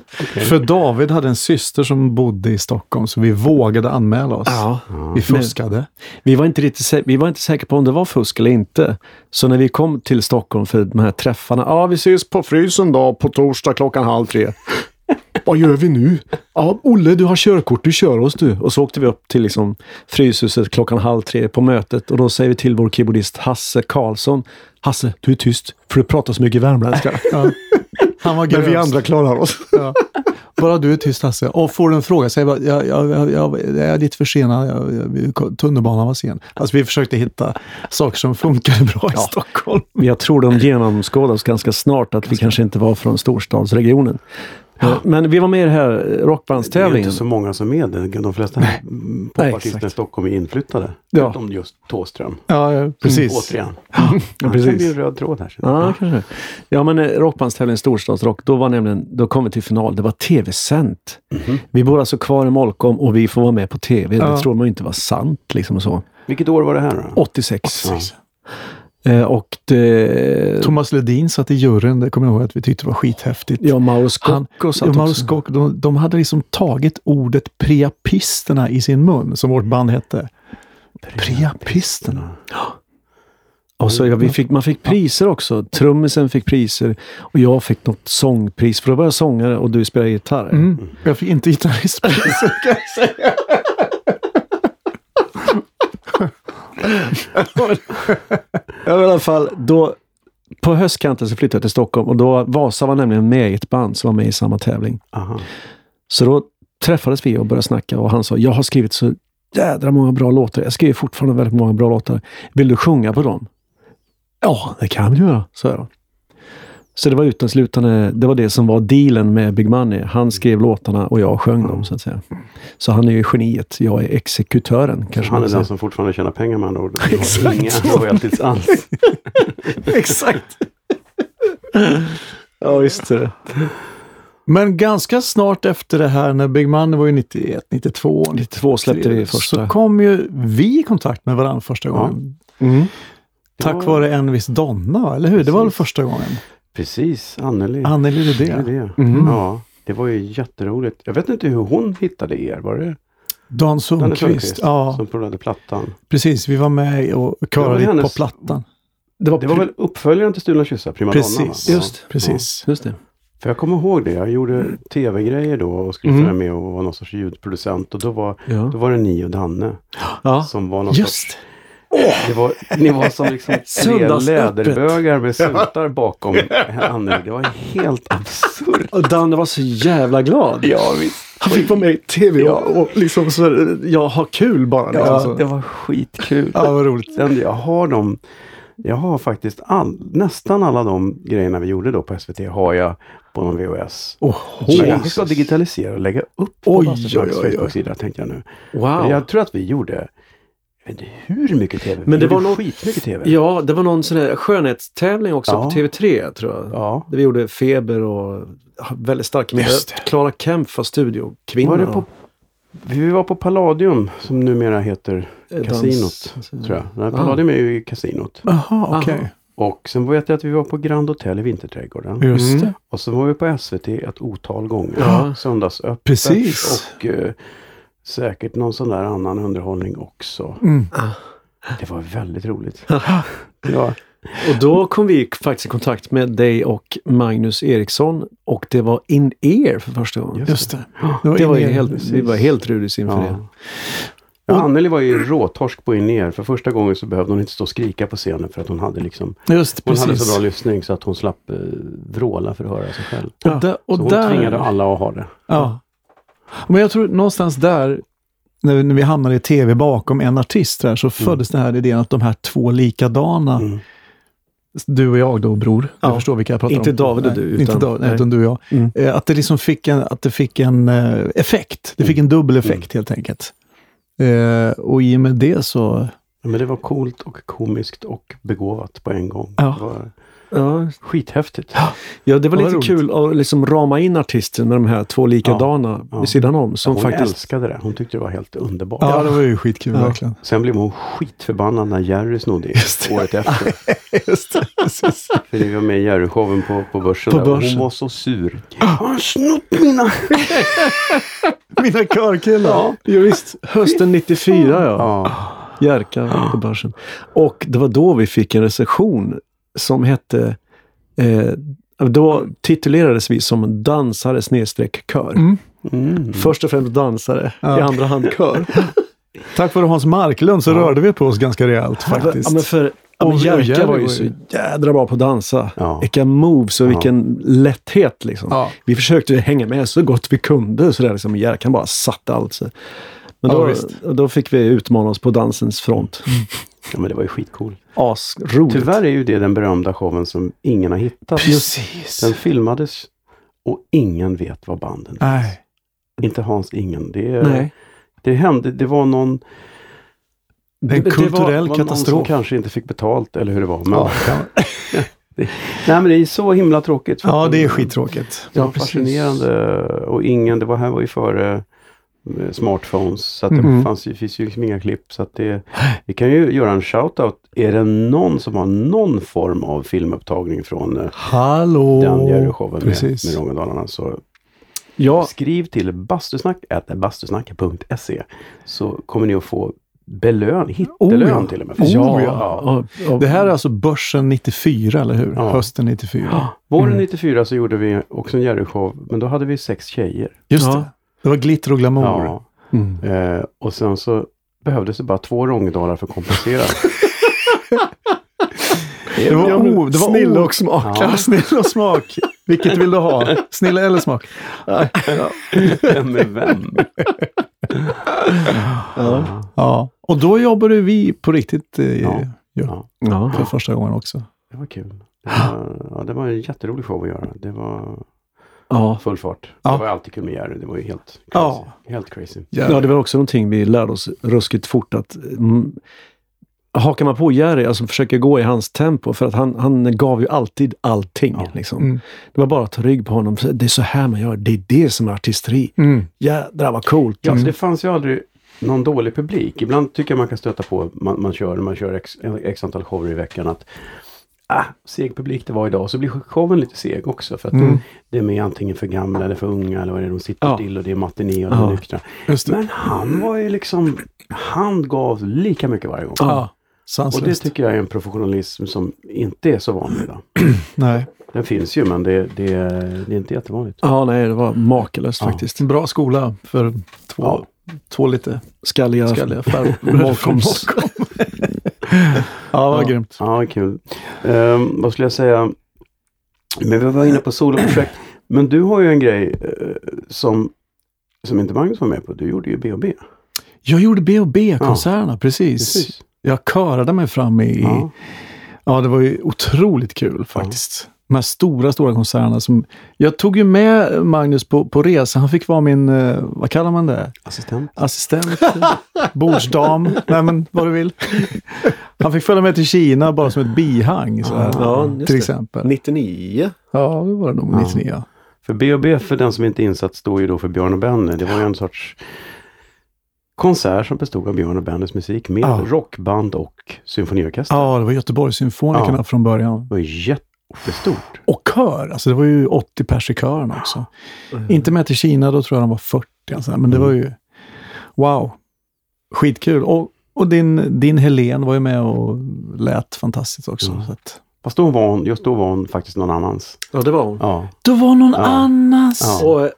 För David hade en syster som bodde i Stockholm, så vi vågade anmäla oss. Ja. Vi fuskade. Vi var, inte riktigt, vi var inte säkra på om det var fusk eller inte. Så när vi kom till Stockholm för de här träffarna. Ja, vi ses på frysen då på torsdag klockan halv tre. Vad gör vi nu? Ja, Olle, du har körkort, du kör oss du. Och så åkte vi upp till liksom Fryshuset klockan halv tre på mötet och då säger vi till vår keyboardist Hasse Karlsson. Hasse, du är tyst, för du pratar så mycket värmländska. Ja. Han var Men vi andra klarar oss. Ja. Bara du är tyst Hasse. Och får du en fråga, säg bara, jag, jag, jag, jag, är lite försenad, jag, tunnelbanan var sen. Alltså vi försökte hitta saker som funkade bra i Stockholm. Jag tror de genomskådade oss ganska snart att vi kanske inte var från storstadsregionen. Men vi var med i den här Det är rockbandstävlingen. inte så många som är det. De flesta mm, popartister i. Stockholm är inflyttade. Ja. Utom just Thåström. Ja, ja, precis. Återigen. Ja, Det precis. bli en röd tråd här. Ja, kanske. Ja, men eh, rockbandstävlingen Storstadsrock, då var nämligen, då kom vi till final. Det var tv-sänt. Vi bor alltså kvar i Molkom och vi får vara med på tv. Ja. Det tror man ju inte var sant liksom och så. Vilket år var det här då? 86. Ja. Eh, och det... Thomas Ledin satt i juryn, det kommer jag ihåg att vi tyckte var skithäftigt. Ja, Mauro Scocco satt ja, Mauro också. Scocco, de, de hade liksom tagit ordet priapisterna i sin mun, som vårt band hette. Priapisterna. Och så, ja, vi fick, man fick priser också. Trummisen fick priser och jag fick något sångpris. För då var jag sångare och du spelade gitarr. Mm. Jag fick inte gitarristpris, kan jag säga. Ja, i alla fall, då, på höstkanten så flyttade jag till Stockholm och då Vasa var nämligen med i ett band som var med i samma tävling. Aha. Så då träffades vi och började snacka och han sa, jag har skrivit så jädra många bra låtar. Jag skriver fortfarande väldigt många bra låtar. Vill du sjunga på dem? Ja, det kan vi göra, sa jag. Så det var uteslutande, det var det som var dealen med Big Money. Han skrev låtarna och jag sjöng dem så att säga. Så han är ju geniet, jag är exekutören kanske Han är den som fortfarande tjänar pengar med andra ord. Exakt. Inga royalties alls. Exakt! ja, visst det. Men ganska snart efter det här, när Big Money var ju 91, 92, 92 släppte vi första. Så kom ju vi i kontakt med varandra första gången. Mm. Tack var- vare en viss Donna, eller hur? Det var väl första gången? Precis, Anneli. Anneli Rydé. det. Mhm. Ja, det var ju jätteroligt. Jag vet inte hur hon hittade er. Var det Dan Sundqvist. Ja, som provade plattan? precis. Vi var med och körade lite på hennes- plattan. Det var, Det var väl uppföljaren till Stulna kyssar, Primadonna? Precis, va? just, precis. Just det. För jag kommer ihåg det. Jag gjorde tv-grejer då och skulle Mm. följa med och vara någon sorts ljudproducent. Och då var, Ja. då var det ni och Danne ja. som var någon sorts... Det var, ni var som liksom tre läderbögar med sultar bakom Anneli. Det var helt absurt. Och Danne var så jävla glad. Ja, visst. Han fick vara med i tv och, och liksom så, jag har kul bara. Ja, så. det var skitkul. Ja, vad roligt. Den, jag har dem. Jag har faktiskt all, nästan alla de grejerna vi gjorde då på SVT har jag på någon VHS. Oh, Men jag ska digitalisera och lägga upp på Oj, oj. Facebook-sida tänkte jag nu. Wow. Jag tror att vi gjorde, jag vet inte hur mycket tv. Men vi det var gjorde något- skitmycket tv. Ja, det var någon sån här skönhetstävling också Ja. på TV3 tror jag. Ja. Där vi gjorde Feber och väldigt starka Just det. Clara Kemp var studiokvinna. Var det på, vi var på Palladium som numera heter Eh, Kasinot. dans- Tror jag. Nej, Palladium är ju i kasinot. Jaha, okej. Aha. Och sen vet jag att vi var på Grand Hotel i Vinterträdgården. Just Mm. det. Och så var vi på SVT ett otal gånger. Ja. Söndagsöppet. Precis. Och eh, säkert någon sån där annan underhållning också. Mm. Det var väldigt roligt. ja. Och då kom vi faktiskt i kontakt med dig och Magnus Eriksson och det var in ear för första gången. Just det. Det var in i- helt, vi var helt rudis inför det. Ja. Ja, Anneli var ju råtorsk på in ner. För första gången så behövde hon inte stå och skrika på scenen för att hon hade liksom Just Hon hade precis. så bra lyssning så att hon slapp eh, vråla för att höra sig själv. Och, där, och så hon där, tvingade alla att ha det. Ja. Men jag tror någonstans där, när vi, när vi hamnade i tv bakom en artist där, så föddes den här idén att de här två likadana, Mm. du och jag då bror, Ja. du förstår vilka jag pratar Inte om. David och Nej, du, Inte utan- David, nej. nej. utan du och jag. Mm. Eh, Att det liksom fick en, att det fick en eh, effekt. Det fick en dubbel effekt helt enkelt. Eh, och i och med det så, Ja, Men det var coolt och komiskt och begåvat på en gång. Ja. Det var, Ja, Skithäftigt. ja, det var Ja, lite roligt. kul att liksom rama in artisten med de här två likadana Ja. vid sidan om. Som hon faktiskt... älskade det. Hon tyckte det var helt underbart. Ja, det var ju skitkul Ja. verkligen. Sen blev hon skitförbannad när Jerry snodde Just det. året efter. Just det, precis. För vi var med i Jerry-showen på, på börsen. På börsen. Hon var så sur. Han snott mina... Mina körkillar. Ja. Ja, visst. Hösten 94 ja. Ja. Jerka på börsen. Och det var då vi fick en recension som hette eh, då titulerades vi som dansare snedstreck kör. Mm. Mm. Först och främst dansare, Ja. i andra hand kör. Tack vare Hans Marklund så rörde vi på oss ganska rejält faktiskt. Ja, men för ja, men Jerka var ju så jädra bra på att dansa. Ja. Vilka moves och Ja. vilken lätthet liksom. Ja. Vi försökte hänga med så gott vi kunde. Så där, liksom. Jerkan bara satte allt. Så. Men Ja, då, visst. då fick vi utmana oss på dansens front. ja, men det var ju skitcool. Asroligt. Tyvärr är ju det den berömda showen som ingen har hittat. Precis. Den filmades och ingen vet vad banden finns. Nej. Inte Hans, ingen. Det, är- Nej. det hände, det var någon... Det en det kulturell var, var Någon katastrof. som kanske inte fick betalt eller hur det var. Men, Ja, Nej men det är så himla tråkigt. ja, det är skittråkigt. Det var Ja, fascinerande och ingen, det var här var ju före smartphones så att det Mhm. fanns finns ju liksom inga klipp. Så att det, vi kan ju göra en shout-out. Är det någon som har någon form av filmupptagning från eh, Hallå! den Jerry-showen med, med Rångedalarna så Ja, skriv till bastusnack.bastusnack.se så kommer ni att få belön, hittelön Oh ja. till och med. Oh ja. ja. Och, och, Det här är alltså börsen 94, eller hur? Ja. Hösten 94. Ja, Våren Mm. 94 så gjorde vi också en Jerry-show, men då hade vi sex tjejer. Just Ja. det. Det var glitter och glamour. Ja, mm. eh, och sen så behövdes det bara två Rångedalar för att kompensera. Det var, o, det var snille och smak. Ja. Ja, snill och smak. Vilket vill du ha? Snille eller smak? Vem är vem? Ja. Ja. Och då jobbade vi på riktigt eh, ja. Ja, Ja. för första gången också. det var kul. Det var, ja, det var en jätterolig show att göra. Det var Ja. full fart. Ja. Det var alltid kul med Jerry. Det var ju helt crazy. Ja. Helt crazy. ja, det var också någonting vi lärde oss ruskigt fort att mm, hakar man på Jerry, alltså försöker gå i hans tempo, för att han, han gav ju alltid allting. Ja. Liksom. Mm. Det var bara att ta rygg på honom. Det är så här man gör. Det är det som är artisteri. Mm. Jädrar vad coolt. Ja, liksom. det fanns ju aldrig någon dålig publik. Ibland tycker jag man kan stöta på, man, man kör, man kör x, x antal shower i veckan, att ah, seg publik det var idag. Så blir showen lite seg också. För att Mm. de, de är antingen för gamla eller för unga eller vad det är. De sitter Ja. still och det är matiné och de är Ja. nyktra. Det. Men han var ju liksom, han gav lika mycket varje gång. Ja, Och det sanslöst. tycker jag är en professionalism som inte är så vanlig idag. Nej. Den finns ju men det, det, det är inte jättevanligt. Ja, nej, det var makalöst Ja. faktiskt. En bra skola för två, Ja. två lite Skalliga, skalliga farbröder. Ja, vad Ja. grymt. Ja, kul. Ehm, vad skulle jag säga? Men vi var inne på soloprojekt. Men du har ju en grej eh, som, som inte Magnus var med på. Du gjorde ju B&B. Jag gjorde B&B-konserterna, precis. Precis. Jag körade mig fram i... Ja. Ja. det var ju otroligt kul faktiskt. De här stora, stora konserterna som... Jag tog ju med Magnus på, på resa. Han fick vara min, eh, vad kallar man det? Assistent. Assistent, bordsdam, nej men vad du vill. Han fick följa med till Kina bara som ett bihang. Så här, Ja, till det. exempel. 99. Ja, det var det nog Ja. 99. Ja. För B&B för den som inte är insatt står ju då för Björn och Benny. Det var ju en sorts konsert som bestod av Björn och Bennys musik med Ja. rockband och symfoniorkester. ja, det var Göteborgssymfonikerna Ja. från början. Det var jättestort. Och kör, alltså det var ju 80 pers i kören också. Inte med till Kina, då tror jag de var 40. Alltså, men det var ju wow. Skitkul. Och, och din, din Helen var ju med och lät fantastiskt också. Ja. Så att, Fast då var hon, just då var hon faktiskt någon annans. Ja, det var hon. Ja. då var någon Ja. annans. Ja. Och, eh,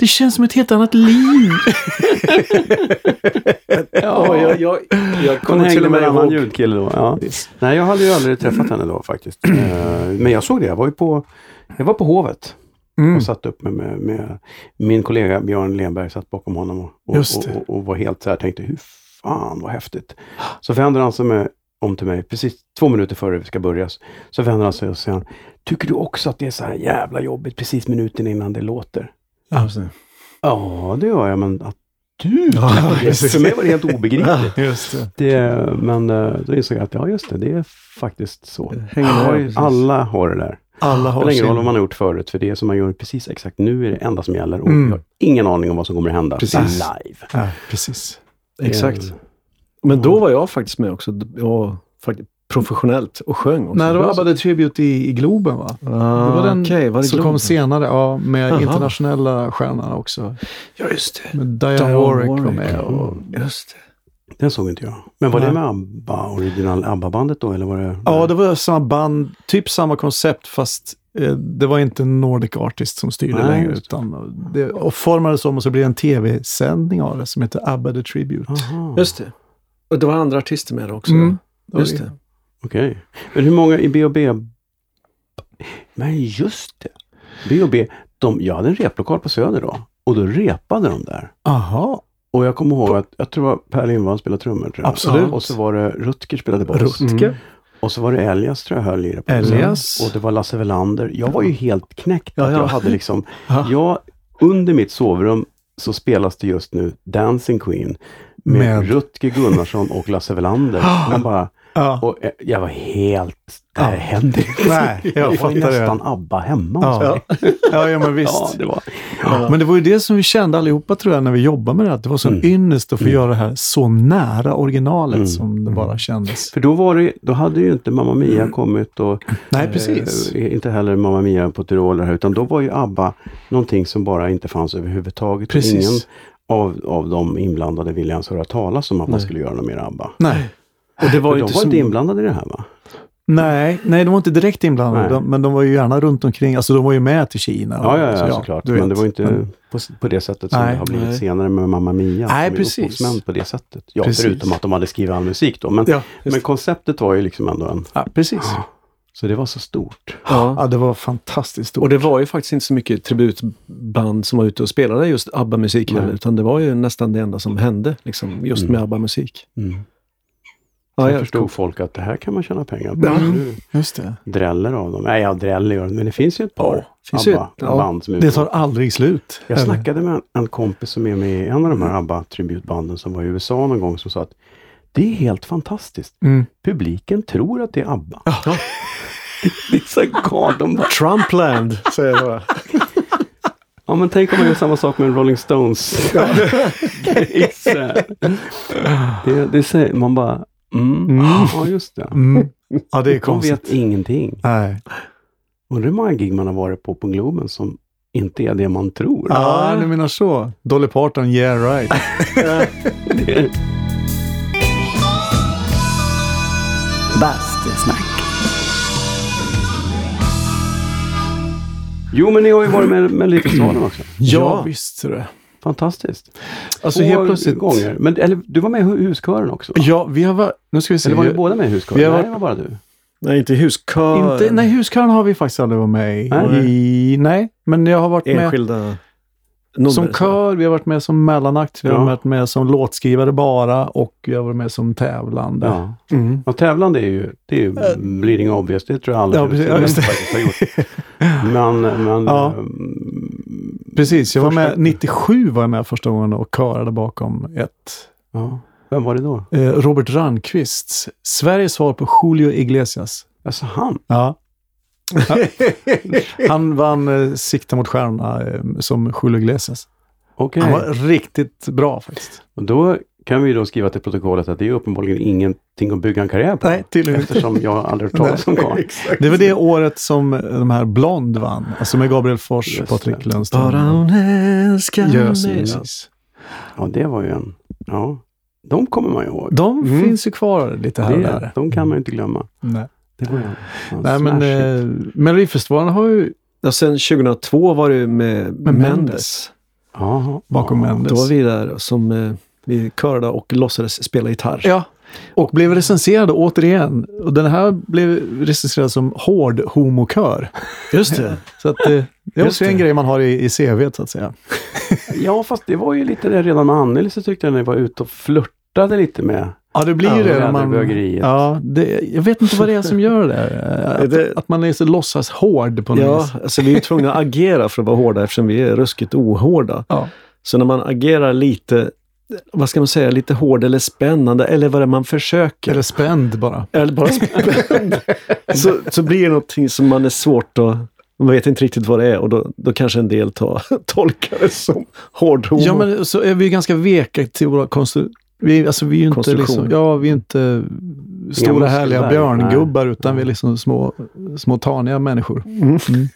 Det känns som ett helt annat liv. ja, jag, jag, jag Hon kommer till och med med en annan ihåg. ljudkille då. Ja. Nej, jag hade ju aldrig träffat henne då faktiskt. Eh, Men jag såg det. Jag var ju på, jag var på Hovet Mm. och satt upp med, med, med min kollega Björn Lenberg, satt bakom honom och, och, och, och var helt så här, tänkte hur fan vad häftigt. Så vänder han sig med, om till mig, precis två minuter före vi ska börja, så vänder han sig och säger, tycker du också att det är så här jävla jobbigt precis minuten innan det låter? Ja. Ja, det gör jag, men att du? Ja, Det- För mig var det helt obegripligt. Just det. Det, men eh, då insåg jag att ja, just det, det är faktiskt så. hänger Ja, alla har det där. Alla Det har spelar ingen roll vad man har gjort förut, för det som man gör precis exakt nu är det enda som gäller och Mm. vi har ingen aning om vad som kommer att hända Precis. live. Ja, precis. Exakt. Men då var jag faktiskt med också. Jag, faktiskt, professionellt och sjöng också. Nej, det var. ABBA The Tribute i, i Globen va? Ah, Det var den okej, var det som Globen? kom senare, ja, med Aha. internationella stjärnorna också. Ja, just det. Med Diane Diane Warwick var Warwick, med. Och, Just det. Den såg inte jag. Men var Nej. det med ABBA, original ABBA-bandet då, eller var det? ja, det var samma band, typ samma koncept fast eh, det var inte Nordic Artist som styrde Nej, längre. Utan det och formades om och så blev det en tv-sändning av det som heter ABBA The Tribute. Aha. Just det. Och det var andra artister med också. Mm. Just det. Okej. Men hur många i B&B? Men just det. B&B, de, jag hade en replokal på Söder då. Och då repade de där. Aha, Och jag kommer ihåg att, jag tror var Per Lindvall spelade trummor. Tror jag. Absolut. Och så var det Rutger spelade bas. Rutger. Mm. Och så var det Elias tror jag höll i det. på Elias. Och det var Lasse Welander. Jag var ju helt knäckt. Ja, att ja. Jag hade liksom, Ja. jag, under mitt sovrum så spelas det just nu Dancing Queen med, Med- Rutger Gunnarsson och Lasse Welander. Man bara, Ja. och jag var helt, det här Ja. hände inte. Nej, jag Jag var fattar det. nästan ABBA hemma Ja. Ja, ja, men visst. Ja, det var. Men det var ju det som vi kände allihopa tror jag när vi jobbade med det. Att det var sån Mm. ynnest att få Mm. göra det här så nära originalet Mm. som det bara kändes. För då var det, då hade ju inte Mamma Mia kommit och Nej, precis. Eh, inte heller Mamma Mia på Tyroler här, utan då var ju ABBA någonting som bara inte fanns överhuvudtaget. Precis. Ingen av, av de inblandade ville ens höra talas om att man Nej. skulle göra något mer ABBA. Nej. Och det var ju de inte var så... inte inblandade i det här va? Nej, nej, de var inte direkt inblandade, de, men de var ju gärna runt omkring. Alltså de var ju med till Kina. och- Ja, ja, så ja, såklart. Men det var inte Men- på, på det sättet som Nej. det har blivit Nej. senare med Mamma Mia. Nej, som precis. på det sättet. Ja, Precis. förutom att de hade skrivit all musik då. Men, Ja, men konceptet var ju liksom ändå en... ja, precis. Så det var så stort. Ja. Ja, det var fantastiskt stort. Och det var ju faktiskt inte så mycket tributband som var ute och spelade just ABBA-musik heller, utan det var ju nästan det enda som hände, liksom, just Mm. med ABBA-musik. Mm. Ja, Sen ja, förstod coolt. folk att det här kan man tjäna pengar på. Ja. Nu Just det. dräller av dem. Nej, ja, dräller gör men det finns ju ett par Ja, finns ju ett- ja. ABBA-band som är Det tar aldrig slut. Jag Eller? snackade med en, en kompis som är med i en av de här ABBA-tributbanden som var i USA någon gång som sa att det är helt fantastiskt. Mm. Publiken tror att det är ABBA. det är så galet. Trumpland, säger jag bara. Ja men tänk om man gör samma sak med en Rolling Stones. Det, det säger man bara, mm, Mm. ja just det. Mm. Ja, det är De konstigt. vet ingenting. Nej. Undrar hur många gig man har varit på på Globen som inte är det man tror. Ja, du menar så. Dolly Parton, yeah right. Det- Bastusnack. Jo men ni har ju varit med med Melodifestivalen också. Ja, Ja. visst ser du. Fantastiskt. Alltså Två helt plötsligt. gånger. Men, eller, du var med i hu- huskören också? va? Ja, vi har varit... Nu ska vi se. Eller var ni båda med i huskören? vi har Nej, det var bara du. Nej, inte huskör. Inte, nej, huskören har vi faktiskt aldrig varit med i. Nej. I, nej, men jag har varit med Enskilda nummer. som kör, vi har varit med som mellanakt, vi Ja. har varit med som låtskrivare bara och jag har varit med som tävlande. Ja. Mm. Och tävlande är ju, det är ju bleeding obvious. Det tror jag alla Ja, precis. Ja, faktiskt har gjort. Men, men Ja. ehm, Precis, jag var med, 97 var jag med första gången och körade bakom ett ja. Vem var det då? eh, Robert Randqvists Sveriges svar på Julio Iglesias. Alltså han? Ja. Han vann eh, Sikta mot stjärnorna eh, som Julio Iglesias. Okej. Han var riktigt bra faktiskt. Och då kan vi då skriva till protokollet att det är uppenbarligen ingenting att bygga en karriär på. Nej, tydligen inte. Eftersom jag aldrig hört talas om karln. Det var det året som de här Blond vann. Alltså med Gabriel Fors, Just Patrik det. Lundström. Bara hon älskar Just, mig. precis. Ja, det var ju en... Ja, de kommer man ju ihåg. De Mm. finns ju kvar lite här och Det, där. de kan man ju inte glömma. Nej, Det var ju Nej men eh, Melodifestivalen har ju Ja, sen 2002 var det med, Med Mendes. Jaha. bakom Ja. Mendes. Då var vi där som eh, vi körde och låtsades spela gitarr. Ja, och blev recenserade återigen. Och den här blev recenserad som hård homokör. Just det. Så att, eh, det är också en grej man har i, i CV så att säga. Ja, fast det var ju lite det redan med Anneli så tyckte jag när jag var ute och flörtade lite med. Ja, det blir Ja, det. när man, ja, det, jag vet inte vad det är som gör det. Att, det- att man är så låtsas hård på något Ja, vis. alltså vi är ju tvungna att agera för att vara hårda eftersom vi är ruskigt ohårda. Ja. Så när man agerar lite vad ska man säga, lite hård eller spännande eller vad det är man försöker. Eller spänd bara. Eller bara spänd. så, så blir det någonting som man är svårt att... Man vet inte riktigt vad det är och då, då kanske en del tar, tolkar det som hård humor. Ja, men så är vi ganska veka till våra konstru... Vi, alltså, vi är ju inte, liksom, ja, vi är inte stora härliga björngubbar nej. utan vi är liksom små, små taniga människor. Ja.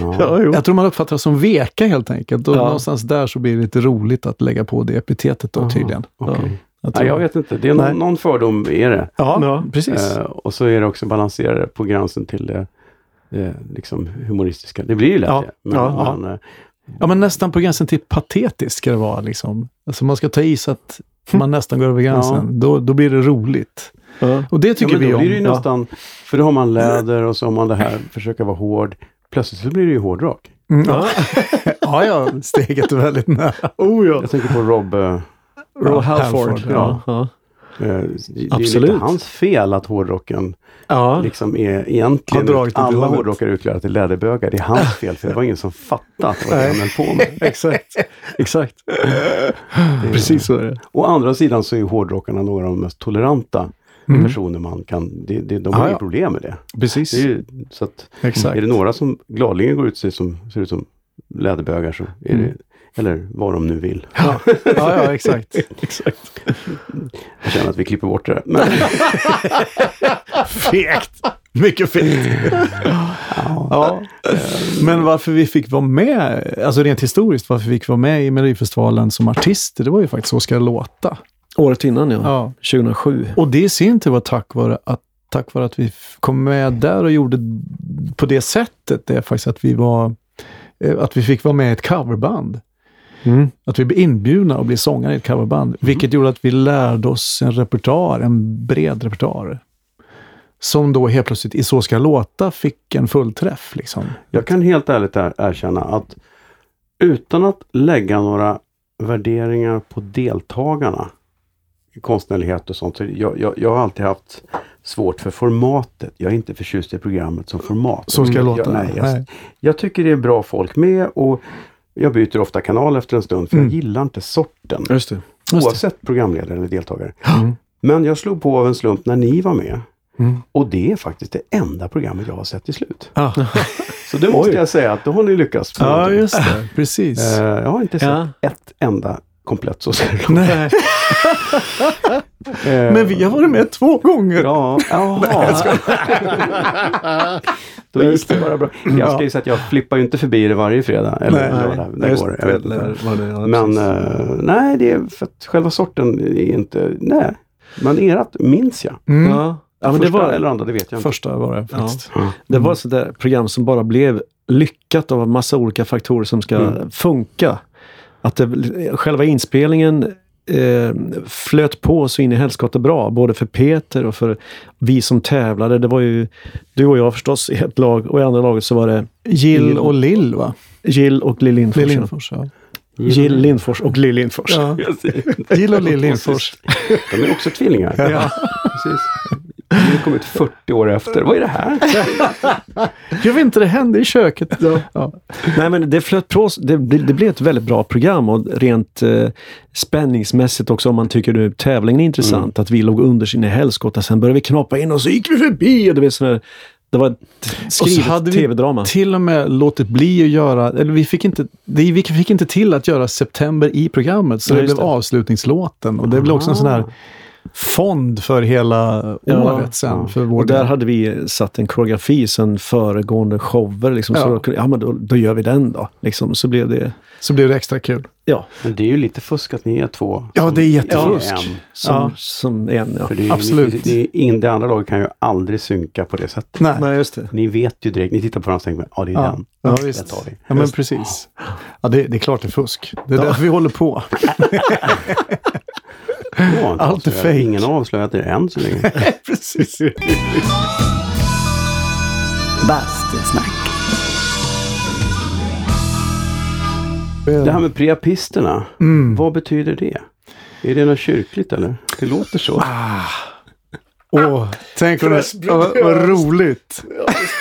Ja, jo. Jag tror man uppfattar oss som veka helt enkelt. Och Ja. någonstans där så blir det lite roligt att lägga på det epitetet då Aha, tydligen. Ja, jag Nej, jag vet inte. Det är någon, någon fördom är det. Ja, Ja, precis. Eh, och så är det också balanserade på gränsen till det, det liksom humoristiska. Det blir ju lätt Ja. det. Men, Ja, men, eh, Ja, men nästan på gränsen till patetiskt ska det vara. Liksom. Alltså man ska ta i så att man nästan går över gränsen. Då, då blir det roligt. Ja. Och det ja, tycker men vi då om. blir det ju Ja. nästan, för då har man läder och så har man det här, försöka vara hård. Plötsligt så blir det ju hårdrock. Mm, ja. ja, ja, steget är väldigt nära. Oh ja. Jag tänker på Rob, eh, Rob Halford, Halford. ja. Eh, det är ju Absolut. lite hans fel att hårdrocken Ja. liksom är egentligen, Har dragit det alla hårdrockare är utklädda till läderbögar. Det är hans fel, för det var ingen som fattade att det var det han höll på med. Exakt. Exakt. Precis så är det. Å andra sidan så är hårdrockarna några av de mest toleranta Mm. personer man kan... Det, det, de har ja. inga problem med det. Precis. det är, ju- så att, Exakt. är det några som gladeligen går ut sig som ser ut som läderbögar så är Mm. Eller vad de nu vill. Ja, ja, ja exakt. Exakt. Jag känner att vi klipper bort det där. Men, Fegt. Mycket fegt. ja. Men varför vi fick vara med, alltså rent historiskt, varför vi fick vara med i Melodifestivalen som artister, det var ju faktiskt Så ska det låta. Året innan ja. Ja. 2007. Och det i sin tur var tack vare att, tack vare att vi kom med där och gjorde på det sättet, det är faktiskt att vi var eh, att vi fick vara med i ett coverband. Mm. Att vi blev inbjudna att bli sångare i ett coverband. Vilket gjorde att vi lärde oss en repertoar, en bred repertoar. Som då helt plötsligt i Så ska låta fick en fullträff. Liksom. jag kan helt ärligt er, erkänna att utan att lägga några värderingar på deltagarna konstnärlighet och sånt. Så jag, jag, jag har alltid haft svårt för formatet. Jag är inte förtjust i programmet som format. Så ska Jag- låta. nej, jag, Nej. jag tycker det är bra folk med och jag byter ofta kanal efter en stund för Mm. jag gillar inte sorten. Just det. Just det. Oavsett programledare eller deltagare. Mm. Men jag slog på av en slump när ni var med. Mm. Och det är faktiskt det enda programmet jag har sett till slut. Ja. Så det måste Oj. jag säga att då har ni lyckats. ja, någonting. just det. Precis. Eh, jag har inte sett Ja. ett enda komplett så det. Nej. Eh, Men vi har varit med två gånger. Ja, jaha. Då gick det bara bra. Jag ska ju säga att jag flippar ju inte förbi det varje fredag. Eller Nej, lördag. Det Just går. Jag vet eller inte. det- ja, Men eh, nej, det är för att själva sorten är inte... Nej. Men erat minns jag. Mm. ja. ja, men det Första var, eller andra, det vet jag inte. Första var det faktiskt. det var ett där program som bara blev lyckat av en massa olika faktorer som ska Mm. funka. Att det, själva inspelningen eh, flöt på så in i helskotta bra. Både för Peter och för vi som tävlade. Det var ju du och jag förstås i ett lag och i andra laget så var det Jill och Lill va? Jill och Lill Lindfors. Lill. Lindfors, ja. Jill Lindfors och Lill Lindfors. ja. Jill och Lill Lindfors. De är också tvillingar. Ja. Precis. Vi kom ut 40 år efter. Vad är det här? Jag vet inte, det hände i köket. Ja. Nej men det flöt på, det, det blev ett väldigt bra program och rent eh, spänningsmässigt också om man tycker nu tävlingen är intressant. Att vi låg under sin i helskotta, sen började vi knappa in och så gick vi förbi. Och det, var sån här, det var ett Och så skrivet hade vi tv-drama. till och med låtit bli att göra, eller vi fick inte, det, vi fick inte till att göra September i programmet. Så Nej, det blev det. avslutningslåten. Och det blev också en sån här fond för hela Ja, året sen. ja. För vår Och där del. hade vi satt en koreografi sen föregående shower. Liksom, Så Ja. då, kunde- ja, men då, då gör vi den då. Liksom, så blev det... Så blev det extra kul. Ja, Men det är ju lite fusk att ni är två. Ja, som det är jättefusk. en. som, Ja. som en. Ja. För det är, Absolut. Det, det, är ingen, det andra laget kan ju aldrig synka på det sättet. Nej. Nej, just det. Ni vet ju direkt, ni tittar på varandra och tänker, ja det är Ja. den. Ja, visst. tar vi. Ja, men precis. Ja, det, det är klart det är fusk. Det är därför vi håller på. Allt är avslöjat. fake. Ingen har avslöjat det än så länge. precis. Bastusnack. Det här med priapisterna, Mm. vad betyder det? Är det något kyrkligt eller? Det låter så. Ah. Åh, tänk om det... Vad, vad roligt.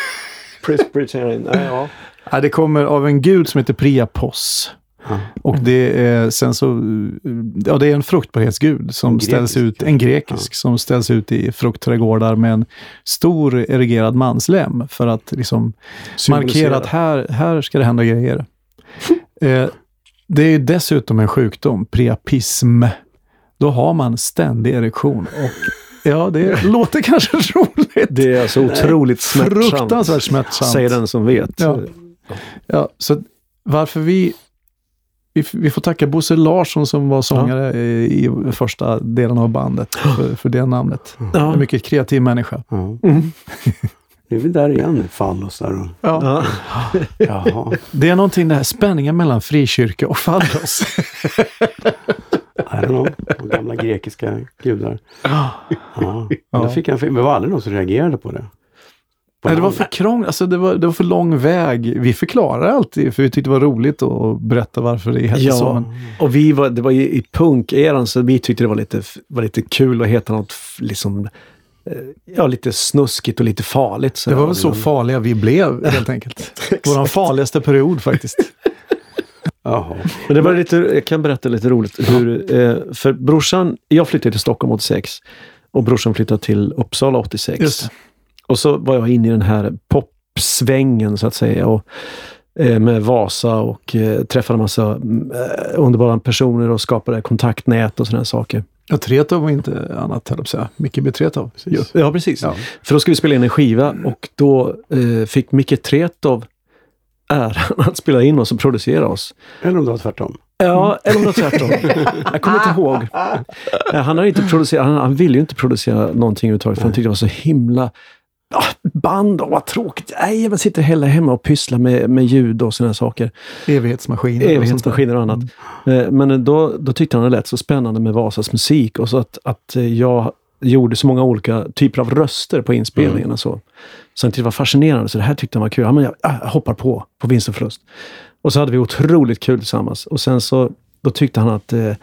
Presbyterian. Ja. Ja, det kommer av en gud som heter Priapos. Ja. Och det är sen så, ja det är en fruktbarhetsgud som En ställs ut, en grekisk, som ställs ut i fruktträdgårdar med en stor erigerad manslem för att liksom markera att här, här ska det hända grejer. eh, det är dessutom en sjukdom, priapism. Då har man ständig erektion. Och ja, det låter kanske roligt. Det är alltså otroligt smärtsamt. Fruktansvärt smärtsamt. Säger den som vet. Ja. Ja, så varför vi... Vi, vi får tacka Bosse Larsson som var sångare i, i första delen av bandet för, för det namnet. Ja. En mycket kreativ människa. Ja. Mm. Nu är vi där igen, fallos där. och- Ja. Ja. Jaha. Det är någonting, den här spänningen mellan frikyrka och fallos. I don't know. De gamla grekiska gudar. Ja. Ja. Jag fick en film. Det var aldrig någon som reagerade på det. På Nej, det var för krångligt, alltså det var, det var för lång väg. Vi förklarar alltid, för vi tyckte det var roligt att berätta varför det hette så. Ja, Men, och vi var, det var i, i punkeran så vi tyckte det var lite, var lite kul att heta något liksom, eh, ja, lite snuskigt och lite farligt. Så det var väl så farliga vi blev helt enkelt. Vår farligaste period faktiskt. Jaha. Men det var lite, jag kan berätta lite roligt. Hur, eh, för brorsan, jag flyttade till Stockholm 86 och brorsan flyttade till Uppsala 86. Och så var jag inne i den här popsvängen så att säga. Och, eh, med Vasa och eh, träffade en massa eh, underbara personer och skapade kontaktnät och sådana saker. Ja, Tretow var inte annat, höll jag säga. Micke B. Tretow. Precis. Ja, precis. Ja. För då skulle vi spela in en skiva och då eh, fick Micke Tretow äran att spela in oss och producera oss. Eller om det var tvärtom. Ja, eller om det var tvärtom. Jag kommer inte ihåg. Eh, Han, har inte producerat, han, han ville ju inte producera någonting överhuvudtaget för han tyckte det var så himla ah, band och vad tråkigt. Nej, jag sitta hela hemma och pyssla med, med ljud och sådana saker. Evighetsmaskiner. och. Evighetsmaskiner och annat. Eh, Men då, då tyckte han det lät så spännande med Vasas musik och så att, att jag gjorde så många olika typer av röster på inspelningen och så. Så han tyckte det var fascinerande, så det här tyckte han var kul. Ja, men jag, jag hoppar på, på vinst och förlust. Och så hade vi otroligt kul tillsammans. Och sen så, då tyckte han att eh,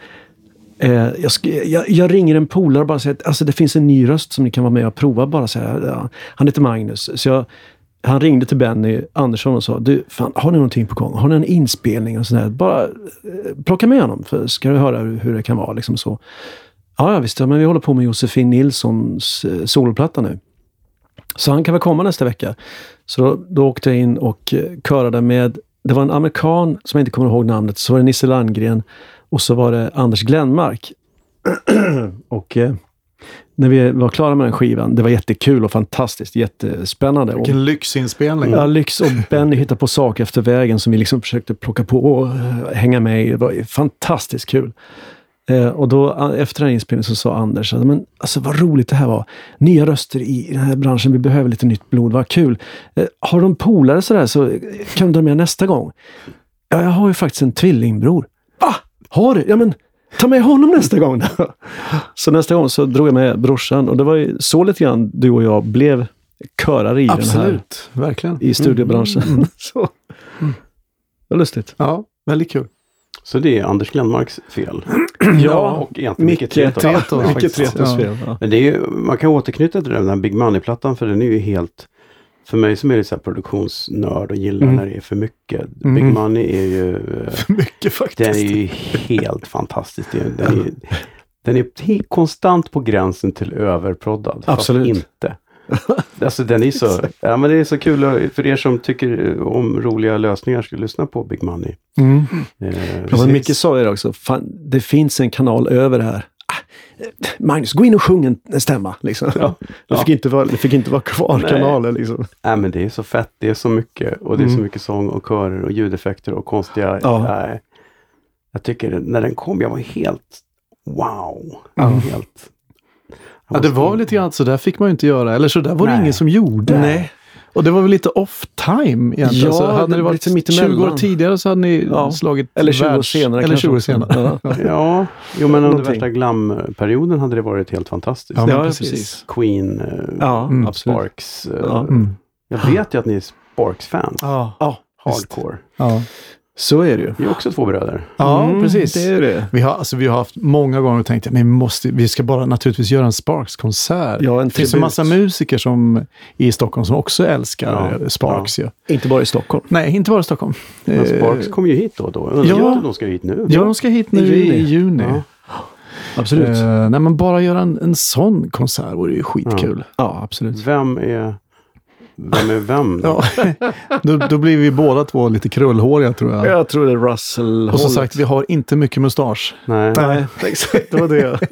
Eh, jag, jag, jag ringer en polare och bara säger att alltså, det finns en ny röst som ni kan vara med och prova. Bara så här, ja. Han heter Magnus. Så jag, han ringde till Benny Andersson och sa, du, fan, har ni någonting på gång? Har ni en inspelning? och sådär? Bara eh, plocka med honom, för ska du höra hur, hur det kan vara. Liksom så. Ja, ja, visst, ja, men vi håller på med Josefin Nilssons eh, soloplatta nu. Så han kan väl komma nästa vecka. Så då, då åkte jag in och eh, körade med, det var en amerikan som jag inte kommer ihåg namnet, så var det Nisse Landgren och så var det Anders Glenmark. och eh, när vi var klara med den skivan, det var jättekul och fantastiskt, jättespännande. Och, Vilken lyxinspelning. Ja, Lyx och Benny hittade på saker efter vägen som vi liksom försökte plocka på och eh, hänga med i. Det var fantastiskt kul. Eh, och då efter den inspelningen så sa Anders men, alltså, vad roligt det här var. Nya röster i den här branschen, vi behöver lite nytt blod, vad kul. Eh, har de polare sådär så kan du dra med nästa gång. Ja, jag har ju faktiskt en tvillingbror. Va? Har du? Ja men ta med honom nästa gång då. Så nästa gång så drog jag med brorsan och det var ju så lite grann du och jag blev körare i den här Absolut, verkligen. i studiebranschen. Så. Det var lustigt. Ja, väldigt kul. Så det är Anders Glenmarks fel. Ja, och egentligen Micke. Tretos fel. Ja. Men det är ju, man kan återknyta till den här Big Money-plattan för den är ju helt... För mig som är lite så här produktionsnörd och gillar Mm. när det är för mycket. Mm. Big Money är ju... eh, Mycket faktiskt. Den är ju helt fantastisk. Den, är, den är konstant på gränsen till överproddad. fast Absolut. inte. Alltså den är så, ja men det är så kul för er som tycker om roliga lösningar ska lyssna på Big Money. Mm. Eh, precis. Micke sa ju det också. Fan, det finns en kanal över här. Magnus, gå in och sjung en- stämma. Liksom. Ja. Det, fick inte vara, det fick inte vara kvar Nej. kanaler. Liksom. Nej men det är så fett, det är så mycket och det är så Mm. mycket sång och körer och ljudeffekter och konstiga... Ja. Nej. jag tycker när den kom, jag var helt wow. Ja. Helt, Ja, det var lite grann så där fick man ju inte göra. Eller så där var det Nej. ingen som gjorde. Nej. Och det var väl lite off time egentligen. Ja, så hade det varit lite mittemellan. 20 år tidigare så hade ni Ja. slagit Eller 20 år senare Eller kanske 20 år senare. Ja. Ja, jo men under Någonting. värsta glamperioden hade det varit helt fantastiskt. Ja, precis. precis. Queen, eh, Ja, Mm. absolut. Sparks. eh, Ja. Mm. Jag vet ju att ni är Sparks-fans. Ja, Hardcore. Ja. Så är det ju. Vi är också två bröder. Ja, Mm, precis. Det är det. Vi har, alltså, vi har haft många gånger tänkt att vi, måste, vi ska bara naturligtvis göra en Sparks-konsert. Ja, en det finns en massa musiker som, i Stockholm som också älskar Ja, Sparks. Ja. Inte bara i Stockholm. Nej, inte bara i Stockholm. Men Eh, Sparks kommer ju hit då och då. Ja. de ska hit nu? Ja, de ska hit nu I i juni. juni. I juni. Ja. Absolut. Eh, nej, men bara göra en, en sån konsert vore ju skitkul. Ja, absolut. Vem är vem? Är vem då? Ja. då, då blir vi båda två lite krullhåriga tror jag. Jag tror det är Russell Och som sagt, vi har inte mycket mustasch. Nej. Nej, exakt. Det var det.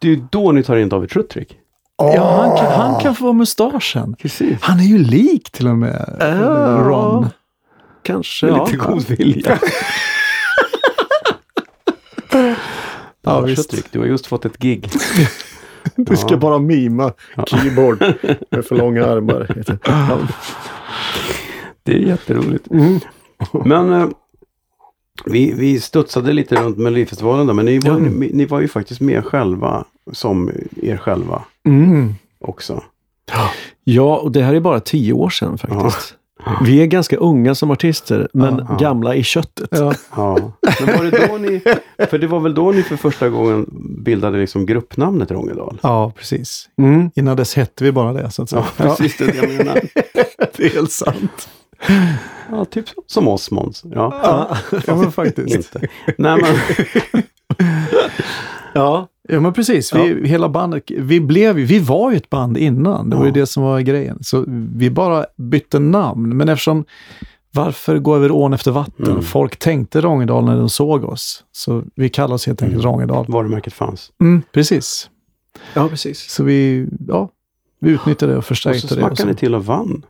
Det är ju då ni tar in David Schuttrick. Ja, han kan, han kan få vara mustaschen. Precis. Han är ju lik till och med Ja. Ron. Kanske, Med ja. lite god vilja. Ja, Ja, visst. Schuttrick, du har just fått ett gig. Du ska Ja. bara mima keyboard med för långa armar. Det är jätteroligt. Mm. Men eh, vi, vi studsade lite runt Melodifestivalen då, men ni var, Ja. ni, ni var ju faktiskt med själva som er själva Mm. också. Ja, och det här är bara tio år sedan faktiskt. Vi är ganska unga som artister, men Ja. gamla i köttet. Ja. Ja. Men var det då ni, för det var väl då ni för första gången bildade liksom gruppnamnet Rångedal? ja, precis. Mm. Innan dess hette vi bara det, så att säga. Ja, precis det jag menar. det är helt sant. Ja, typ som oss Måns. Ja, Ja, ja men faktiskt. inte. Nej, men, Ja. Ja, men precis. Vi, Hela bandet, vi, blev, vi var ju ett band innan. Det var ju Ja. det som var grejen. Så vi bara bytte namn. Men eftersom, varför gå över ån efter vatten? Mm. Folk tänkte Rångedal när de såg oss. Så vi kallar oss helt enkelt Rångedal. varumärket fanns. Mm, precis. ja, precis. Så vi, ja, vi utnyttjade det och Och förstärkte så det. Och smackade ni så. till och vann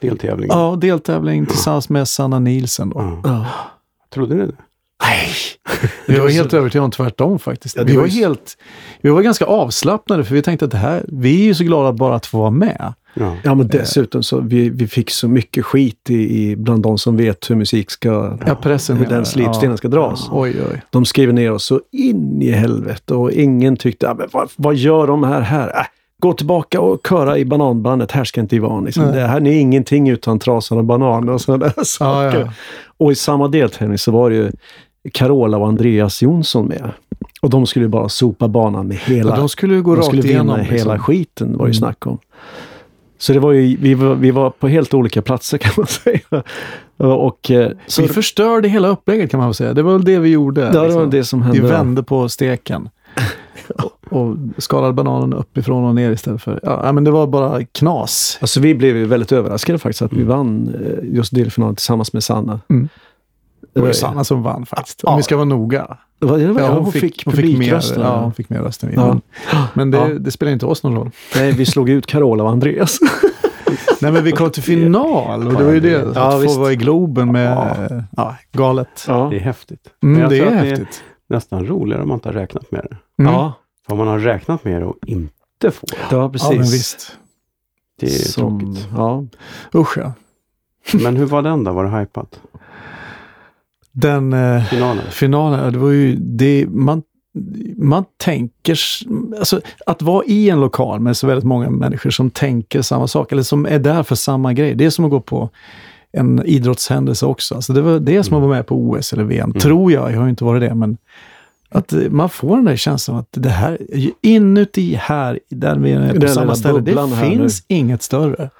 deltävlingen. Ja, deltävling tillsammans med Sanna Nielsen. Då. Ja. Ja. Trodde ni det? Nej, vi var helt övertygade om tvärtom faktiskt. Ja, vi, var var ju- helt, vi var ganska avslappnade för vi tänkte att det här, vi är ju så glada bara att få vara med. Ja. Ja, men dessutom så vi, vi fick så mycket skit i, i bland de som vet hur musik ska, Ja, pressen hur den slipstenen ska dras. Oj, oj. De skriver ner oss så in i helvete och ingen tyckte, ah, men vad, vad gör de här här? Äh, gå tillbaka och köra i bananbandet, här ska inte Ivan. Liksom. Nej. Det här är ingenting utan trasan och bananer och sådana där Ja, saker. ja. Och i samma deltävling så var det ju Carola och Andreas Jonsson med. Och de skulle bara sopa banan med hela... Ja, de skulle gå de rakt skulle vinna igenom. hela liksom. skiten var det ju Mm. snack om. Så det var ju, vi, var, vi var på helt olika platser kan man säga. Och, eh, så, Vi förstörde hela upplägget kan man väl säga. Det var väl det vi gjorde. det var liksom. det som Vi hände. vände på steken. och, skalade bananen uppifrån och ner istället för... Ja, men det var bara knas. Alltså vi blev ju väldigt överraskade faktiskt att vi vann eh, just delfinalen tillsammans med Sanna. Mm. Det var ju Sanna som vann faktiskt. Ja. Om vi ska vara noga. Det var, det var, Ja, ja, hon, fick, publikrösten. mer, ja, hon fick mer röster. Ja. Men, det, Ja. det spelar inte oss någon roll. Nej, vi slog ut Carola och Andreas. Nej, men vi kom till final och det var ju det. Ja, att få visst. vara i Globen med... Ja. Ja, galet. Ja, Det är häftigt. Men Mm, jag det tror är att häftigt. Det är nästan roligare om man inte har räknat med det. Mm. ja, För om man har räknat med det och inte får det, Ja, precis. men visst. det är Som, tråkigt. ja. Usch ja. Men hur var den då? Var det hypat? Den eh, Finalen? finalen, det var ju det man, man tänker, alltså att vara i en lokal med så väldigt många människor som tänker samma sak eller som är där för samma grej. Det är som att gå på en idrottshändelse också. Alltså det var det som att vara med på OS eller VM, tror jag. Jag har ju inte varit det, men att eh, man får den där känslan att det här, inuti här, där vi är på Den samma ställe, det finns inget större.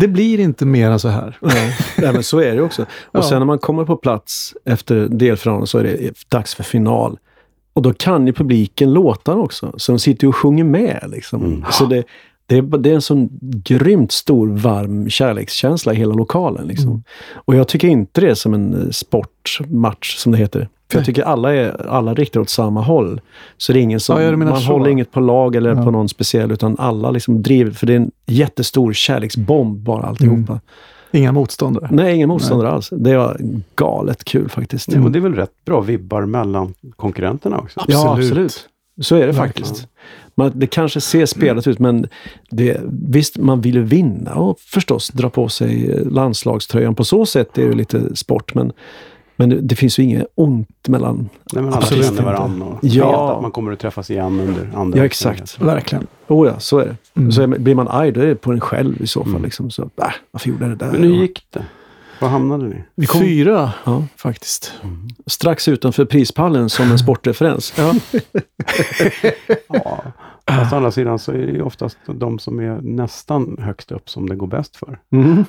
Det blir inte mer än så här. Nej, nej, men så är det också. Och Ja. sen när man kommer på plats efter delfinalen så är det dags för final. Och då kan ju publiken låtarna också. Så de sitter ju och sjunger med. Liksom. Mm. Så det, det, är, det är en sån grymt stor, varm kärlekskänsla i hela lokalen. Liksom. Mm. Och jag tycker inte det är som en eh, sportmatch, som det heter. För jag tycker alla, är, alla riktar åt samma håll. Så det är ingen som, Ja, man så. håller inget på lag eller Ja. på någon speciell, utan alla liksom driver. För det är en jättestor kärleksbomb bara alltihopa. Mm. Inga motståndare. Nej, ingen motståndare alls. Det var galet kul faktiskt. Ja, och det är väl rätt bra vibbar mellan konkurrenterna också? Ja, Absolut. Så är det faktiskt. Man, det kanske ser spelat ut, men det, visst, man vill ju vinna och förstås dra på sig landslagströjan. På så sätt är det lite sport, men Men det, finns ju inget ont mellan... Nej, men alla Absolut känner inte. varandra och Ja. vet att man kommer att träffas igen under andra Ja, exakt. Verkligen. Oh ja, så är det. Mm. Så är, blir man arg, då är det på en själv i så fall. Mm. Liksom. Så, äh, varför gjorde jag det där? Men hur gick det? Var hamnade ni? Vi kom- Fyra, Ja, faktiskt. strax utanför prispallen som en sportreferens. Ja. Ja. Fast å andra sidan så är det ju oftast de som är nästan högst upp som det går bäst för. Mm.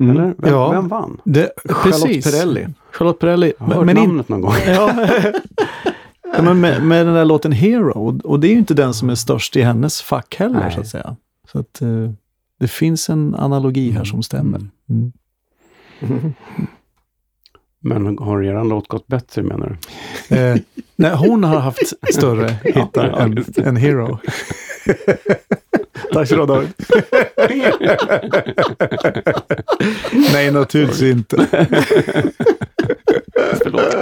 Mm. Eller? Vem, Ja. vem vann? Det, Charlotte precis. Perrelli. Charlotte Perrelli. Jag har hört Men, men, in, namnet någon gång. ja. Ja, men med, med den där låten Hero. Och, och det är ju inte den som är störst i hennes fack heller, Nej. så att säga. Så att eh, det finns en analogi här som stämmer. Mm. Men har er låt gått bättre menar du? Eh, nej, hon har haft större hittar ja, än, än Hero. Tack så du David. nej, naturligtvis inte. Förlåt.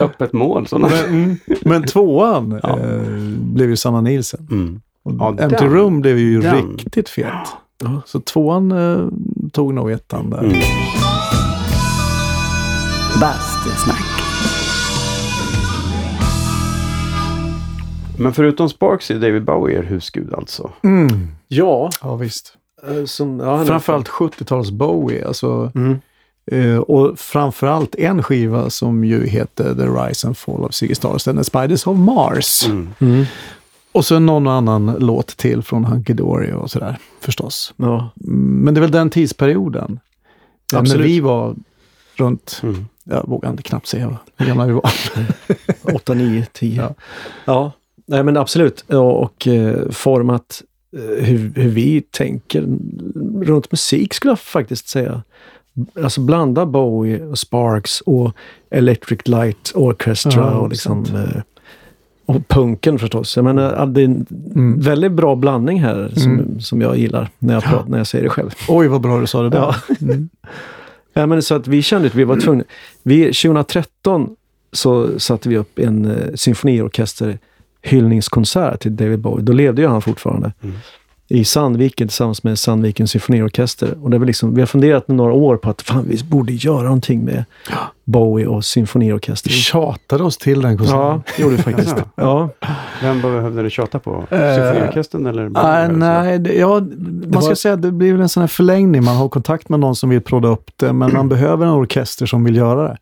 Öppet mål. Sådana. Men, men tvåan Ja. eh, blev ju Sanna Nielsen. Mm. Ja, Empty den- Room blev ju den. riktigt fet. Ja. Så tvåan eh, tog nog ettan där. Mm. Bastusnack. Men förutom Sparks är David Bowie er husgud alltså? Mm. Ja, Ja, visst. eh, som, ja, är- Framförallt 70-tals Bowie. Alltså, Mm. eh, och framförallt en skiva som ju heter The Rise and Fall of Ziggy Stardust and the Spiders of Mars. Mm. Mm. Och så någon annan låt till från Hunky Dory och sådär förstås. Ja. Mm, Men det är väl den tidsperioden. Ja, när Absolut. vi var runt, Mm. jag vågar inte knappt säga hur gamla vi var. 8, 9, 10. Ja. Ja, nej men absolut. Ja, Och eh, format eh, hur, hur vi tänker runt musik skulle jag faktiskt säga. Alltså blanda Bowie och Sparks och Electric Light Orchestra Ja, och liksom eh, och punken förstås. Jag menar, det är en Mm. väldigt bra blandning här som, Mm. som jag gillar när jag, pratar, när jag säger det själv. Oj, vad bra du sa det där. Ja. Mm. Ja, men så att vi kände att vi var tvungna. Vi, 2013 så satte vi upp en eh, symfoniorkester hyllningskonsert till David Bowie. Då levde ju han fortfarande. I Sandviken tillsammans med Sandvikens symfoniorkester. Och det var liksom, vi har funderat några år på att fan, vi borde göra någonting med Bowie och Vi symfoniorkester. tjatade oss till den konserten. Ja, det gjorde vi faktiskt. Ja, Vem behövde ni tjata på? Eh, Symfoniorkestern eller? Bowie så? nej, det, ja, man ska var- säga att det blir väl en sån här förlängning. Man har kontakt med någon som vill prodda upp det, men man behöver en orkester som vill göra det.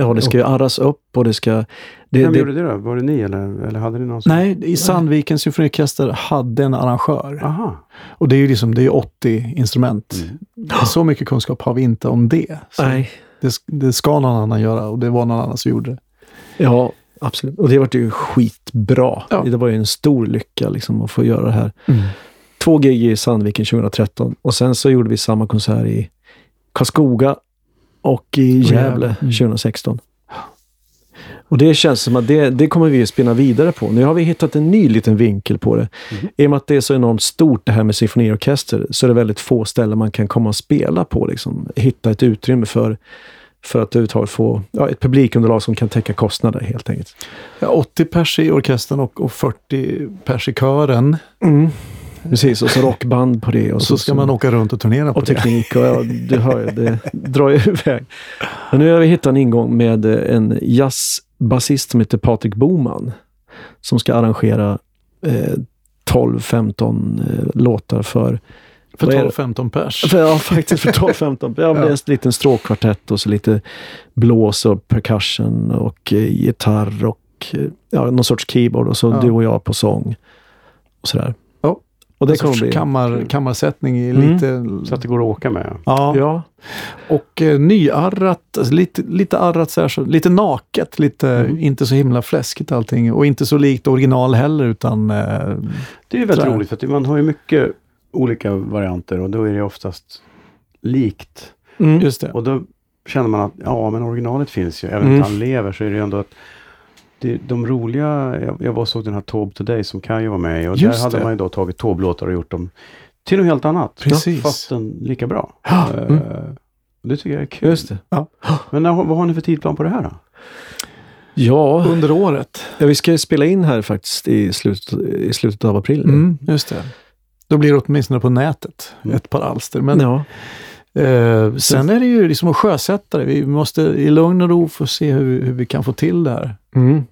Ja, det ska ju arras upp och det ska... Det, Vem det, gjorde det då? Var det ni eller, eller hade ni någon som... Nej, i Sandvikens symfoniorkester hade en arrangör. Aha. Och det är ju liksom, det är 80 instrument. Mm. Så mycket kunskap har vi inte om det. Så nej, det, det ska någon annan göra och det var någon annan som gjorde det. ja, absolut. Och det var ju skitbra. Ja. Det var ju en stor lycka liksom, att få göra det här. två gig i Sandviken 2013 och sen så gjorde vi samma konsert i Karlskoga och i Gävle. Gävle Mm. 2016. Och det känns som att det, det kommer vi att spinna vidare på. Nu har vi hittat en ny liten vinkel på det. Mhm. I och med att det är så enormt stort det här med symfoniorkester så är det väldigt få ställen man kan komma och spela på. Liksom. Hitta ett utrymme för, för att överhuvudtaget få ja, ett publikunderlag som kan täcka kostnader helt enkelt. Ja, 80 pers i orkestern och, och 40 pers i kören. Precis, och så rockband på det. Och så ska man åka runt och turnera på och det. teknik och ja, du hör ju, det drar ju iväg. Men nu har vi hittat en ingång med eh, en jazzbasist som heter Patrik Boman som ska arrangera eh, 12-15 eh, låtar för, För Vad är det? 12-15 pers. för, ja, faktiskt för 12-15. Ja, är en liten stråkkvartett och så lite blås och percussion och eh, gitarr och eh, ja, någon sorts keyboard och så Ja. du och jag på sång och sådär. Och det en kommer bli... kammar, kammarsättning i Mm. lite... Så att det går att åka med. Ja. Ja, Och eh, nyarrat, alltså lite, lite arrat så här, så, lite naket, lite Mm. inte så himla fläskigt allting. Och inte så likt original heller utan... Eh, Det är ju väldigt roligt för att man har ju mycket olika varianter och då är det oftast likt. mm. just det. Och då känner man att ja, men originalet finns ju. Även om Mm. han lever så är det ju ändå att det, de roliga, jag, jag var såg den här Taube Today som Kajo var med i och Just där hade det. man ju då tagit Taube-låtar och gjort dem till något helt annat. Precis. Fastän lika bra. Ja, Eh, mm. Det tycker jag är kul. Just det. Men när, vad har ni för tidplan på det här då? Ja, Under året. ja, vi ska ju spela in här faktiskt i slutet, i slutet av april. Mm, just det. Då blir det åtminstone på nätet Mm. ett par alster. Men Ja, Eh, sen är det ju liksom att sjösätta det. Vi måste i lugn och ro få se hur, hur vi kan få till det här. Mm.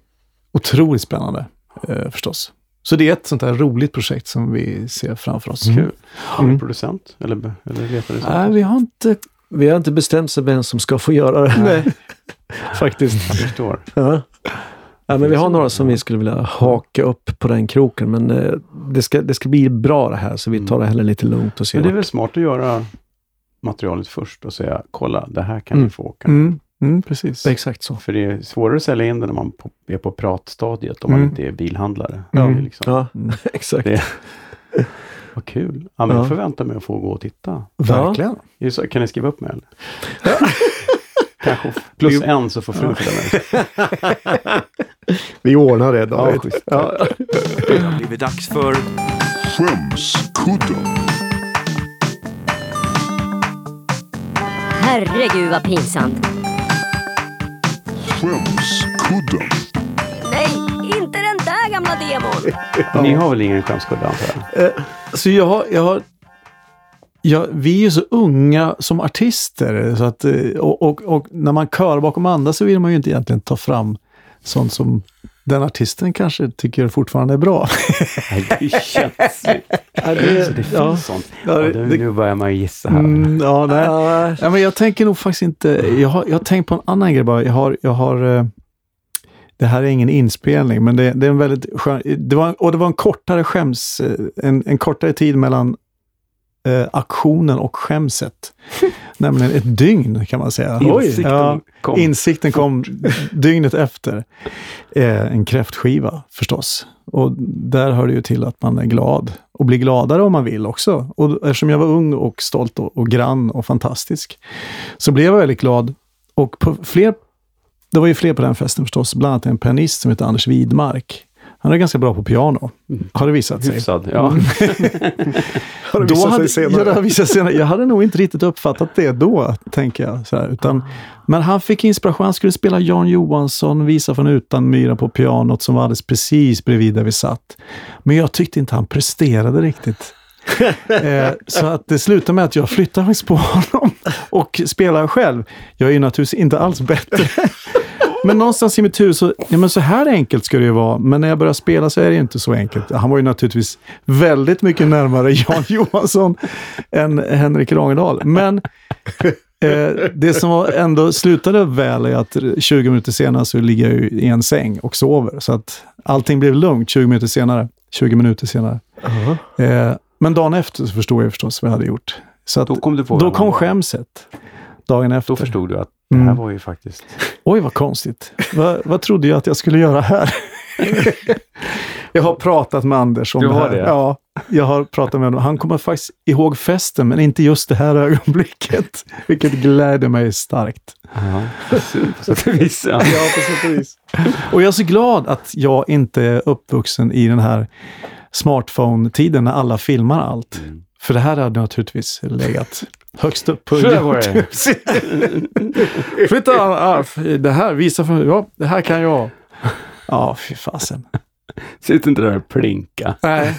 Otroligt spännande eh, förstås. Så det är ett sånt här roligt projekt som vi ser framför oss. Kul. Har du producent? Eller, eller letar du Nej, vi har inte... Vi har inte bestämt sig vem som ska få göra det. Nej. Faktiskt. Jag förstår. Ja. Ja, men vi har några som vi skulle vilja haka upp på den kroken. Men eh, det, ska, det ska bli bra det här, så vi tar det heller lite lugnt och ser Men det är väl smart att göra materialet först och säga kolla, det här kan Mm. ni få åka. Mm, mm, precis. Exakt så. För det är svårare att sälja in det när man på, är på pratstadiet om man Mm. inte är bilhandlare. Ja. Det är liksom, Ja, Mm. exakt. Det- Vad kul. Ja, men Ja. jag förväntar mig att få gå och titta. Verkligen. Så, kan ni skriva upp mig eller? Kanske plus en så får frun följa med. Vi ordnar det David. Ja. Ja. Det har blivit dags för Skämskudden. Herregud vad pinsamt. Skämskudden. Nej, inte den där gamla demon. Ni har väl ingen skämskudde antar jag? Så jag har, jag har Ja, vi är ju så unga som artister så att, eh, och, och, och när man kör bakom andra så vill man ju inte egentligen ta fram sånt som den artisten kanske tycker fortfarande är bra. Det är känsligt. Ja, det, Så det finns ja. sånt. Ja, Ja, det- det, det- nu börjar man ju gissa här. Mm, ja, nej. Ja, Ja, men jag tänker nog faktiskt inte... Jag har, jag har tänkt på en annan grej bara. Jag har... Jag har eh, det här är ingen inspelning, men det, det är en väldigt skön... Det var, och det var en kortare skäms... eh, En, en kortare tid mellan eh, aktionen och skämset. Nämligen ett dygn kan man säga. Insikten Ja, kom. Insikten kom dygnet efter. Eh, en kräftskiva förstås. Och där hör det ju till att man är glad. Och blir gladare om man vill också. Och eftersom jag var ung och stolt och, och grann och fantastisk. Så blev jag väldigt glad. Och på fler, det var ju fler på den festen förstås. Bland annat en pianist som heter Anders Widmark. Han är ganska bra på piano. Har det visat sig. Hyfsad, ja. har det visat hade, sig senare. Ja, det har visat senare. Jag hade nog inte riktigt uppfattat det då, tänker jag. Så här, utan, men han fick inspiration. Han skulle spela Jan Johansson, visa från utan myra på pianot som var alldeles precis bredvid där vi satt. Men jag tyckte inte han presterade riktigt. eh, så att det slutade med att jag flyttade faktiskt på honom och spelar själv. Jag är ju naturligtvis inte alls bättre. Men någonstans i mitt huvud så, ja men så här enkelt ska det ju vara. Men när jag börjar spela så är det inte så enkelt. Han var ju naturligtvis väldigt mycket närmare Jan Johansson än Henrik Rangedal. Men eh, det som ändå slutade väl är att 20 minuter senare så ligger jag ju i en säng och sover. Så att allting blev lugnt 20 minuter senare. 20 minuter senare. Ja. Eh, men dagen efter så förstod jag förstås vad jag hade gjort. Så att, Då kom du på då kom skämset. Dagen efter. Då förstod du att det här Mm. var ju faktiskt... Oj, vad konstigt. vad, vad trodde jag att jag skulle göra här? jag har pratat med Anders om Du det har här. det? Ja, jag har pratat med honom. Han kommer faktiskt ihåg festen, men inte just det här ögonblicket. Vilket gläder mig starkt. Ja, på sätt och vis. Ja. på sätt och vis. Och jag är så glad att jag inte är uppvuxen i den här smartphone-tiden när alla filmar allt. Mm. För det här hade naturligtvis legat högst upp på. Flytta Alf, det här, visa för Ja, det här kan jag. Ja, fy fasen. Sitt inte där och plinka. Nej.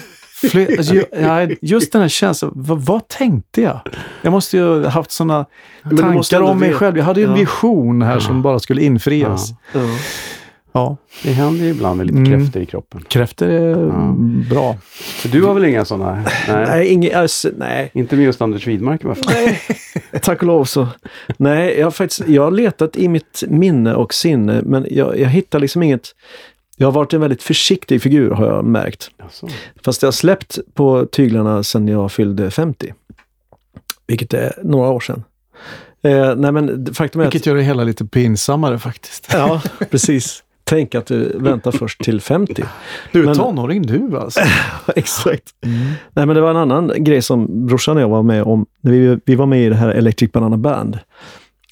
Fly, alltså, ju- ja, just den här känslan, vad, vad tänkte jag? Jag måste ju ha haft sådana tankar om mig veta- själv. Jag hade ju en Ja. vision här som bara skulle infrias. Ja. Ja. Det händer ju ibland med lite Mm. kräftor i kroppen. kräftor är Ja. bra. Så du har väl inga sådana? Nej. Nej, inget, alltså, nej. Inte med just Anders Widmark i alla fall. Tack och lov så. Nej, jag har faktiskt jag har letat i mitt minne och sinne, men jag, jag hittar liksom inget... Jag har varit en väldigt försiktig figur har jag märkt. Jaså. Fast jag har släppt på tyglarna sedan jag fyllde 50. Vilket är några år sedan. Eh, nej men faktum är Vilket att... gör det hela lite pinsammare faktiskt. Ja, precis. Tänk att du väntar först till 50. Du är Men- tonåring du alltså. Exakt. Nej, men det var en annan grej som brorsan och jag var med om. Vi, vi var med i det här Electric Banana Band.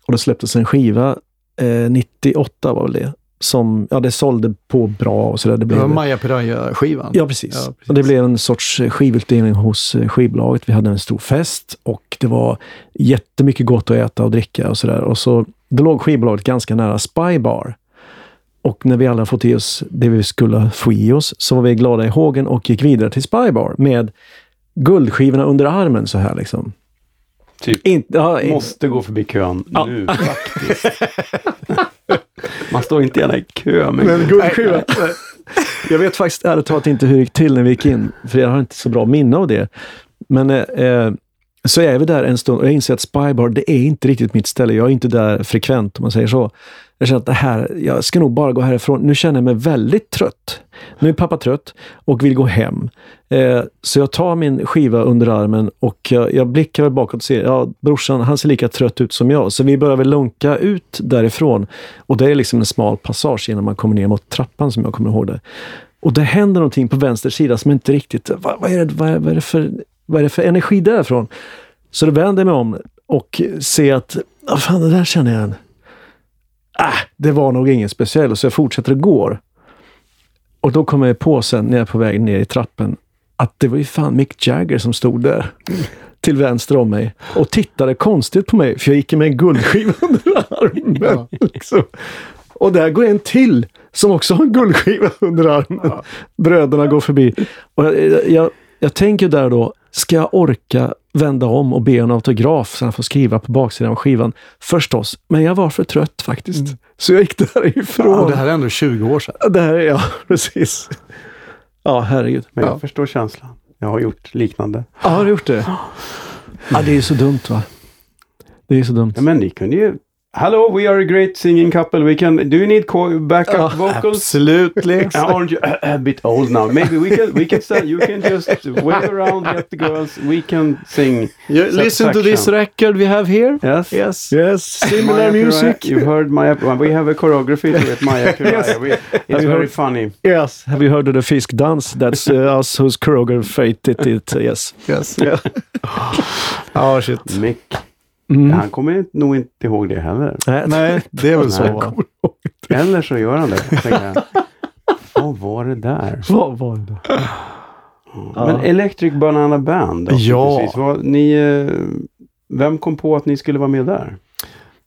Och det släpptes en skiva, eh, 98 var väl det, som, ja det sålde på bra och sådär. Det Det blev, var Maja Piraya-skivan. Ja, precis. Ja, precis. Och det blev en sorts skivutdelning hos eh, skivbolaget. Vi hade en stor fest och det var jättemycket gott att äta och dricka och sådär. Och så, då låg skivbolaget ganska nära Spy Bar. Och när vi alla fått i oss det vi skulle få i oss så var vi glada i hågen och gick vidare till Spy Bar med guldskivorna under armen så här liksom. Typ, Inte, ja, in- måste gå förbi kön Ja. nu faktiskt. Man står inte gärna i kö. Men, Men guldskiva. Jag vet faktiskt ärligt talat inte hur det gick till när vi gick in, för jag har inte så bra minne av det. Men eh, eh, så är vi där en stund och jag inser att Spybar, det är inte riktigt mitt ställe. Jag är inte där frekvent om man säger så. Jag känner att det här, jag ska nog bara gå härifrån. Nu känner jag mig väldigt trött. Nu är pappa trött och vill gå hem. Eh, så jag tar min skiva under armen och jag, jag blickar väl bakåt och ser, ja brorsan han ser lika trött ut som jag. Så vi börjar väl lunka ut därifrån. Och det är liksom en smal passage innan man kommer ner mot trappan som jag kommer ihåg det. Och det händer någonting på vänster sida som inte riktigt, vad, vad, är, det, vad, vad, är det för, vad är det för energi därifrån? Så då vänder jag mig om och ser att, ah, fan det där känner jag igen. Ah, det var nog ingen speciell, så jag fortsätter och går. Och då kommer jag på sen när jag är på väg ner i trappen att det var ju fan Mick Jagger som stod där till vänster om mig och tittade konstigt på mig för jag gick med en guldskiva under armen. Liksom. Och där går en till som också har en guldskiva under armen. Bröderna går förbi. Och jag, jag, jag tänker där då, ska jag orka vända om och be en autograf så han får skriva på baksidan av skivan? Förstås, men jag var för trött faktiskt. Så jag gick därifrån. Och det här är ändå 20 år sedan. Det här är jag, precis. Ja, herregud. men jag förstår känslan. Jag har gjort liknande. Ja, har du gjort det? Ja, det är så dumt va? Det är så dumt. Ja, men ni kunde ju... Hello, we are a great singing couple. We can... Do you need co- backup Ja, vocals? Absolut. Uh, aren't you a bit old now? Maybe we can we can stand, you can just wave around, get the girls. We can sing. You listen to this record we have here. Yes. Yes. Yes, similar Maya music. You've heard Maya. We have a choreography to it. Maya Kurai. Yes. We, it's very heard- funny. Yes, have you heard of the fisk dance? That's uh, us who's choreographed it. Yes. yes. Yeah. Ja, shit. Mick. Mm. Han kommer nog inte ihåg det heller. Nej, Nej, det är väl så. Eller så gör han det. jag. Vad var det där? Vad var det? Men Electric Banana Band. då, Ja. Precis. Vad, ni, eh, vem kom på att ni skulle vara med där?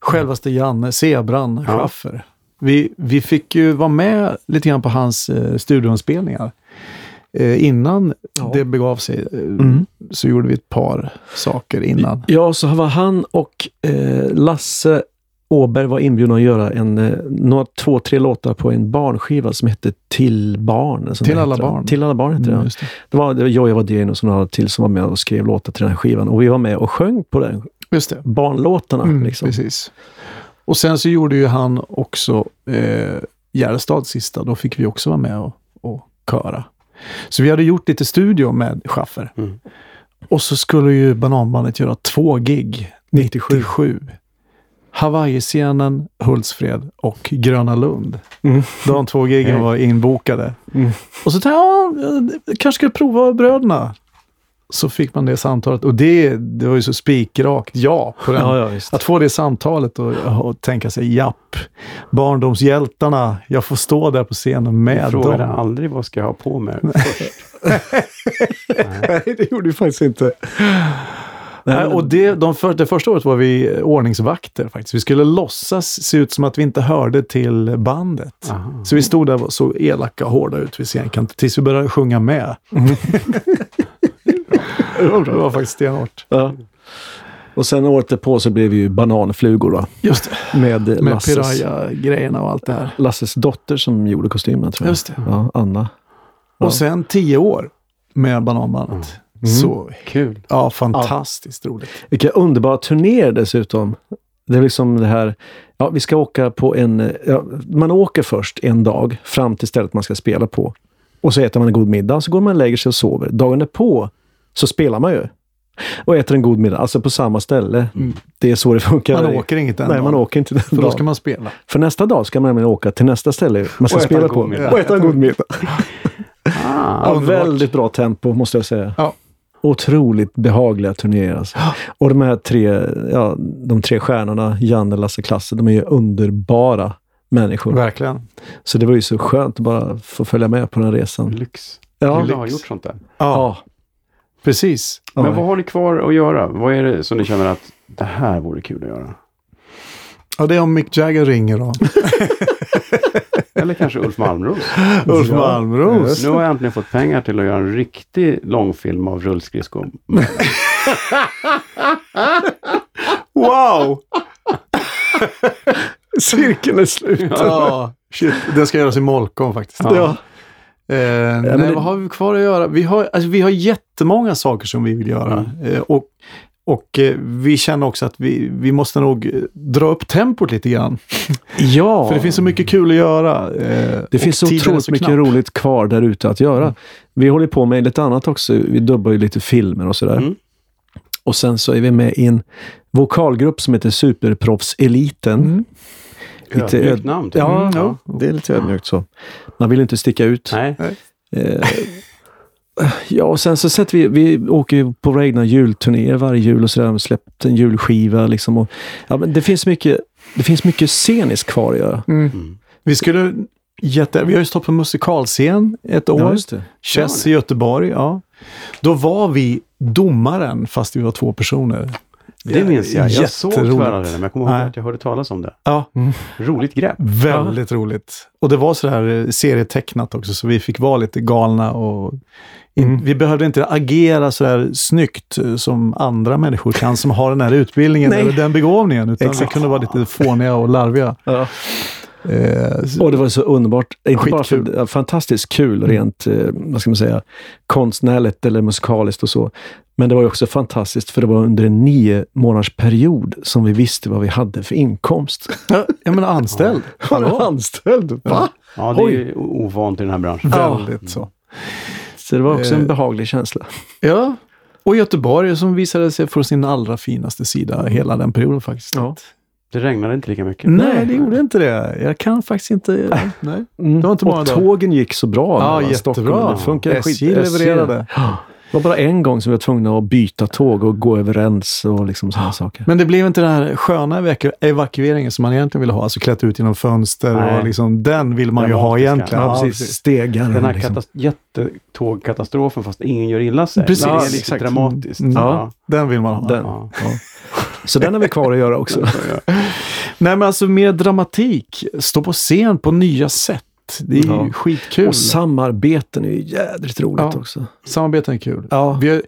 Självaste Janne, Zebran, Ja. Schaffer. Vi, vi fick ju vara med lite grann på hans eh, studioinspelningar. Eh, innan Ja. det begav sig eh, Mm. så gjorde vi ett par saker innan. Ja, så var han och eh, Lasse Åberg var inbjudna att göra en, eh, några, två, tre låtar på en barnskiva som hette Till barn. Till alla heter barn. Till alla barn heter Mm, det. det. Det var, det var Jojje Wadén och så några till som var med och skrev låtar till den här skivan. Och vi var med och sjöng på den. Just det. Barnlåtarna. Mm, liksom. Precis. Och sen så gjorde ju han också eh, Gärstads sista. Då fick vi också vara med och, och köra. Så vi hade gjort lite studio med Schaffer. Mm. Och så skulle ju Bananbandet göra två gig 97. Hawaii-scenen, Hultsfred och Gröna Lund. Mm. De två giggen var inbokade. Mm. Och så tänkte jag, ja, jag kanske ska prova Bröderna. Så fick man det samtalet och det, det var ju så spikrakt ja på den. Ja, ja. Att få det samtalet och, och tänka sig, japp, barndomshjältarna, jag får stå där på scenen Jag med frågade dem. aldrig vad ska jag ha på mig. Nej, det gjorde vi faktiskt inte. Nej, och det, de för, det första året var vi ordningsvakter faktiskt. Vi skulle låtsas se ut som att vi inte hörde till bandet. Aha. Så vi stod där och såg elaka och hårda ut vid scenkanten tills vi började sjunga med. det var faktiskt stenhårt. Ja. Och sen året därpå så blev vi ju bananflugor då. Just det, Med, med Piraya-grejerna och allt det här. Lasses dotter som gjorde kostymen tror jag. Just det. Ja, Anna. Ja. Och sen tio år med Bananbandet. Så Kul. ja, fantastiskt roligt. Vilka underbara turnéer dessutom. Det är liksom det här, ja vi ska åka på en, ja, man åker först en dag fram till stället man ska spela på. Och så äter man en god middag, så går man och lägger sig och sover. Dagen på så spelar man ju. Och äter en god middag, alltså på samma ställe. Det är så det funkar. Mm. Man åker inget den Nej, man åker inte den För då dagen. ska man spela. För nästa dag ska man nämligen åka till nästa ställe man ska spela på. middag. Och äta en god middag. Ah, Ja, väldigt bra tempo måste jag säga. Ja. Otroligt behagliga turnéer. Alltså. Och de här tre, ja, de tre stjärnorna, Janne, Lasse, Klasse, de är ju underbara människor. Verkligen. Så det var ju så skönt att bara få följa med på den resan. lyx. Ja, Kul att ha gjort sånt där. Ja, ja. Precis. ja. Men vad har ni kvar att göra? Vad är det som ni känner att det här vore kul att göra? Ja, det är om Mick Jagger ringer då. Eller kanske Ulf Malmros. Ulf Ja, Malmros. Nu har jag äntligen fått pengar till att göra en riktig långfilm av rullskridskor. Wow! Cirkeln är slut. Ja, shit. Den ska göras i Molkom faktiskt. Ja. Eh, nej, det- vad har vi kvar att göra? Vi har, alltså, vi har jättemånga saker som vi vill göra. Eh, och och eh, vi känner också att vi, vi måste nog eh, dra upp tempot lite grann. ja. För det finns så mycket kul att göra. eh, Det finns så otroligt så mycket roligt kvar där ute att göra. Vi håller på med lite annat också. Vi dubbar ju lite filmer och sådär. Mm. Och sen så är vi med i en vokalgrupp som heter Superproffseliten. Mm. Lite Ödmjukt öd- namn. tycker Ja, jag. ja, det är lite ödmjukt så. Man vill inte sticka ut. Nej. Eh, ja, och sen så sätter vi, vi åker ju på våra egna julturnéer varje jul och sådär. Släppt en julskiva liksom. Och, ja, men det finns mycket, det finns mycket sceniskt kvar att göra. Mm. Vi skulle jätte, vi har ju stått på musikalscen ett år. Ja, just det. Chess i Göteborg, ja. Då var vi domaren fast vi var två personer. Det minns jag. Jag såg tyvärr men jag kommer ihåg Nej. att jag hörde talas om det. Ja, Roligt grepp. väldigt roligt. Och det var sådär eh, serietecknat också, så vi fick vara lite galna och in, Mm. vi behövde inte agera sådär snyggt eh, som andra människor kan som har den här utbildningen eller den begåvningen, utan Exakt. vi kunde vara lite fåniga och larviga. Ja. Eh, Och det var så underbart. Inte bara för, ja, fantastiskt kul rent, eh, vad ska man säga, konstnärligt eller musikaliskt och så. Men det var ju också fantastiskt för det var under en nio månaders period som vi visste vad vi hade för inkomst. Ja, jag menar anställd. Han var anställd. Va? Ja, det är Oj. ju ovant i den här branschen. Väldigt så. Så det var också Eh. en behaglig känsla. Ja, och Göteborg som visade sig från sin allra finaste sida hela den perioden faktiskt. Ja. Det regnade inte lika mycket. Nej, det gjorde inte det. Jag kan faktiskt inte... Nej. Mm. Det var inte många och tågen gick så bra. Ja, mellan Stockholm. Det funkade SJ skit. levererade. Det var bara en gång som vi var tvungna att byta tåg och gå över räls och liksom sådana saker. Men det blev inte den här sköna evaku- evakueringen som man egentligen ville ha. Alltså klätt ut genom fönster Nej. och liksom den vill man ju ha egentligen. Ja, precis. Stegar. Den här liksom. katas- jättetågkatastrofen fast ingen gör illa sig. Precis. Det är Ja, exakt. dramatiskt. Mm. Ja. Den vill man ha. Den. Ja. Så den har vi kvar att göra också. Nej men alltså mer dramatik. Stå på scen på nya sätt. Det är Ja. skitkul. Och samarbeten är ju jädrigt roligt Ja. också. Samarbeten är kul. Ja. Vi har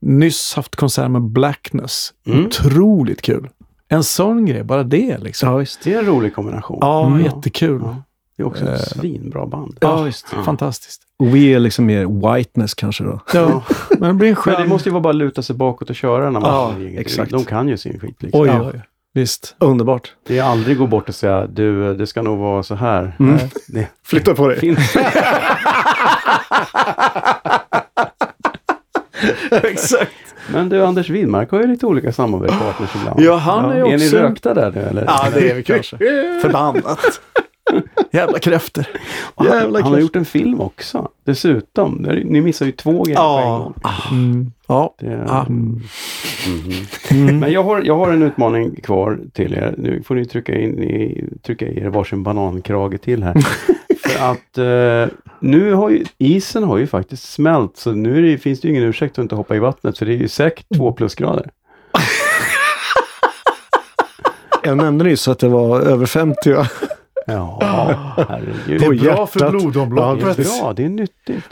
nyss haft konsert med Blackness. Mm. Otroligt kul. En sån grej, bara det liksom. Ja, visst. Det är en rolig kombination. Ja, Mm. jättekul. Ja. Det är också Eh. ett svinbra band. Ja, visst. Fantastiskt. Och vi är liksom mer whiteness kanske då. Ja, men det blir en skön... Men det måste ju vara bara luta sig bakåt och köra när man Ja, exakt. De kan ju sin skit. Liksom. Oj, Ja. oj. Visst. Underbart. Det är aldrig gå bort och säga du, det ska nog vara så här. Mm. Nej, Det Flytta på dig. Exakt. Men du, Anders Widmark har ju lite olika samarbetspartners ibland. Ja, han är ju Är ni också... rökta där nu eller? Ja, det är vi kanske. Förbannat. Jävla kräfter. Han, jävla han har kräfter. gjort en film också. Dessutom. Ni missar ju två grejer på en gång. Mm. Ja. Ah. Det, Ja. Mhm. Mm. Men jag har, jag har en utmaning kvar till er. Nu får ni trycka in i, trycka i er varsin banankrage till här. För att eh, nu har ju isen har ju faktiskt smält så nu är det, finns det ju ingen ursäkt att inte hoppa i vattnet för det är ju säkert två plusgrader. Jag nämnde nyss att det var över 50. va? Ja, herregud. Det På är bra för hjärtat. Det blodomloppet. är bra, det är nyttigt.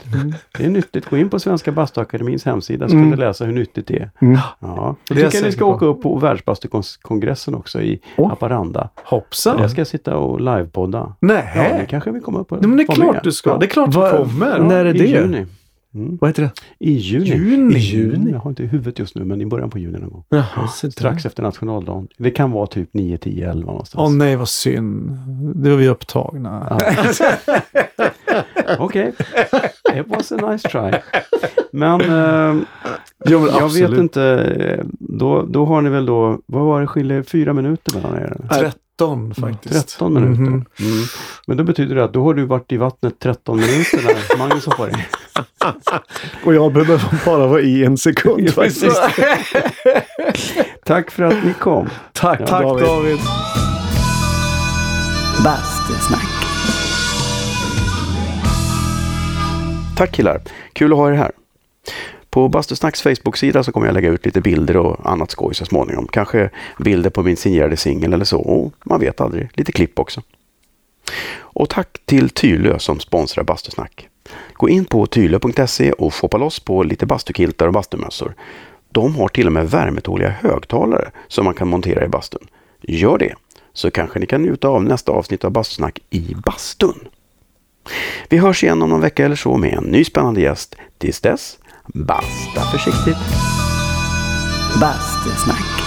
Det är nyttigt. Gå in på Svenska Bastuakademins hemsida så kan Mm. du läsa hur nyttigt det är. Mm. Ja. Jag Det tycker jag att ni ska på. åka upp på världsbastukongressen också i Åh. Haparanda. Hoppsan. Där ska jag sitta och livepodda. Ja, Nej. det kanske vi kommer Nej, men det är klart med. du ska. Ja. Det är klart du kommer. när är I det? juni. Mm. Vad heter det? I juni. Juni. I juni. Jag har inte i huvudet just nu, men i början på juni någon gång. Jaha, Strax efter nationaldagen. Det kan vara typ 9, 10, 11 någonstans. Åh nej, vad synd. Då är vi upptagna. Okej. It was a nice try. Men eh, Jo, men jag absolut. vet inte. Då, då har ni väl då, vad var det, skiljer fyra minuter mellan er? 13 faktiskt. 13 minuter. Mhm. Mm. Men då betyder det att då har du varit i vattnet 13 minuter när Magnus hoppar in. Och jag behöver bara vara i en sekund faktiskt. Tack för att ni kom. Tack, Ja, tack David. David. Bastusnack. Tack killar. Kul att ha er här. På Bastusnacks Facebook-sida så kommer jag lägga ut lite bilder och annat skoj så småningom. Kanske bilder på min signerade singel eller så. Och man vet aldrig. Lite klipp också. Och tack till Tylö som sponsrar Bastusnack. Gå in på tylö.se och shoppa loss på lite bastukiltar och bastumössor. De har till och med värmetåliga högtalare som man kan montera i bastun. Gör det, så kanske ni kan njuta av nästa avsnitt av Bastusnack i bastun. Vi hörs igen om någon vecka eller så med en ny spännande gäst. Tills dess, basta försiktigt! Bastusnack.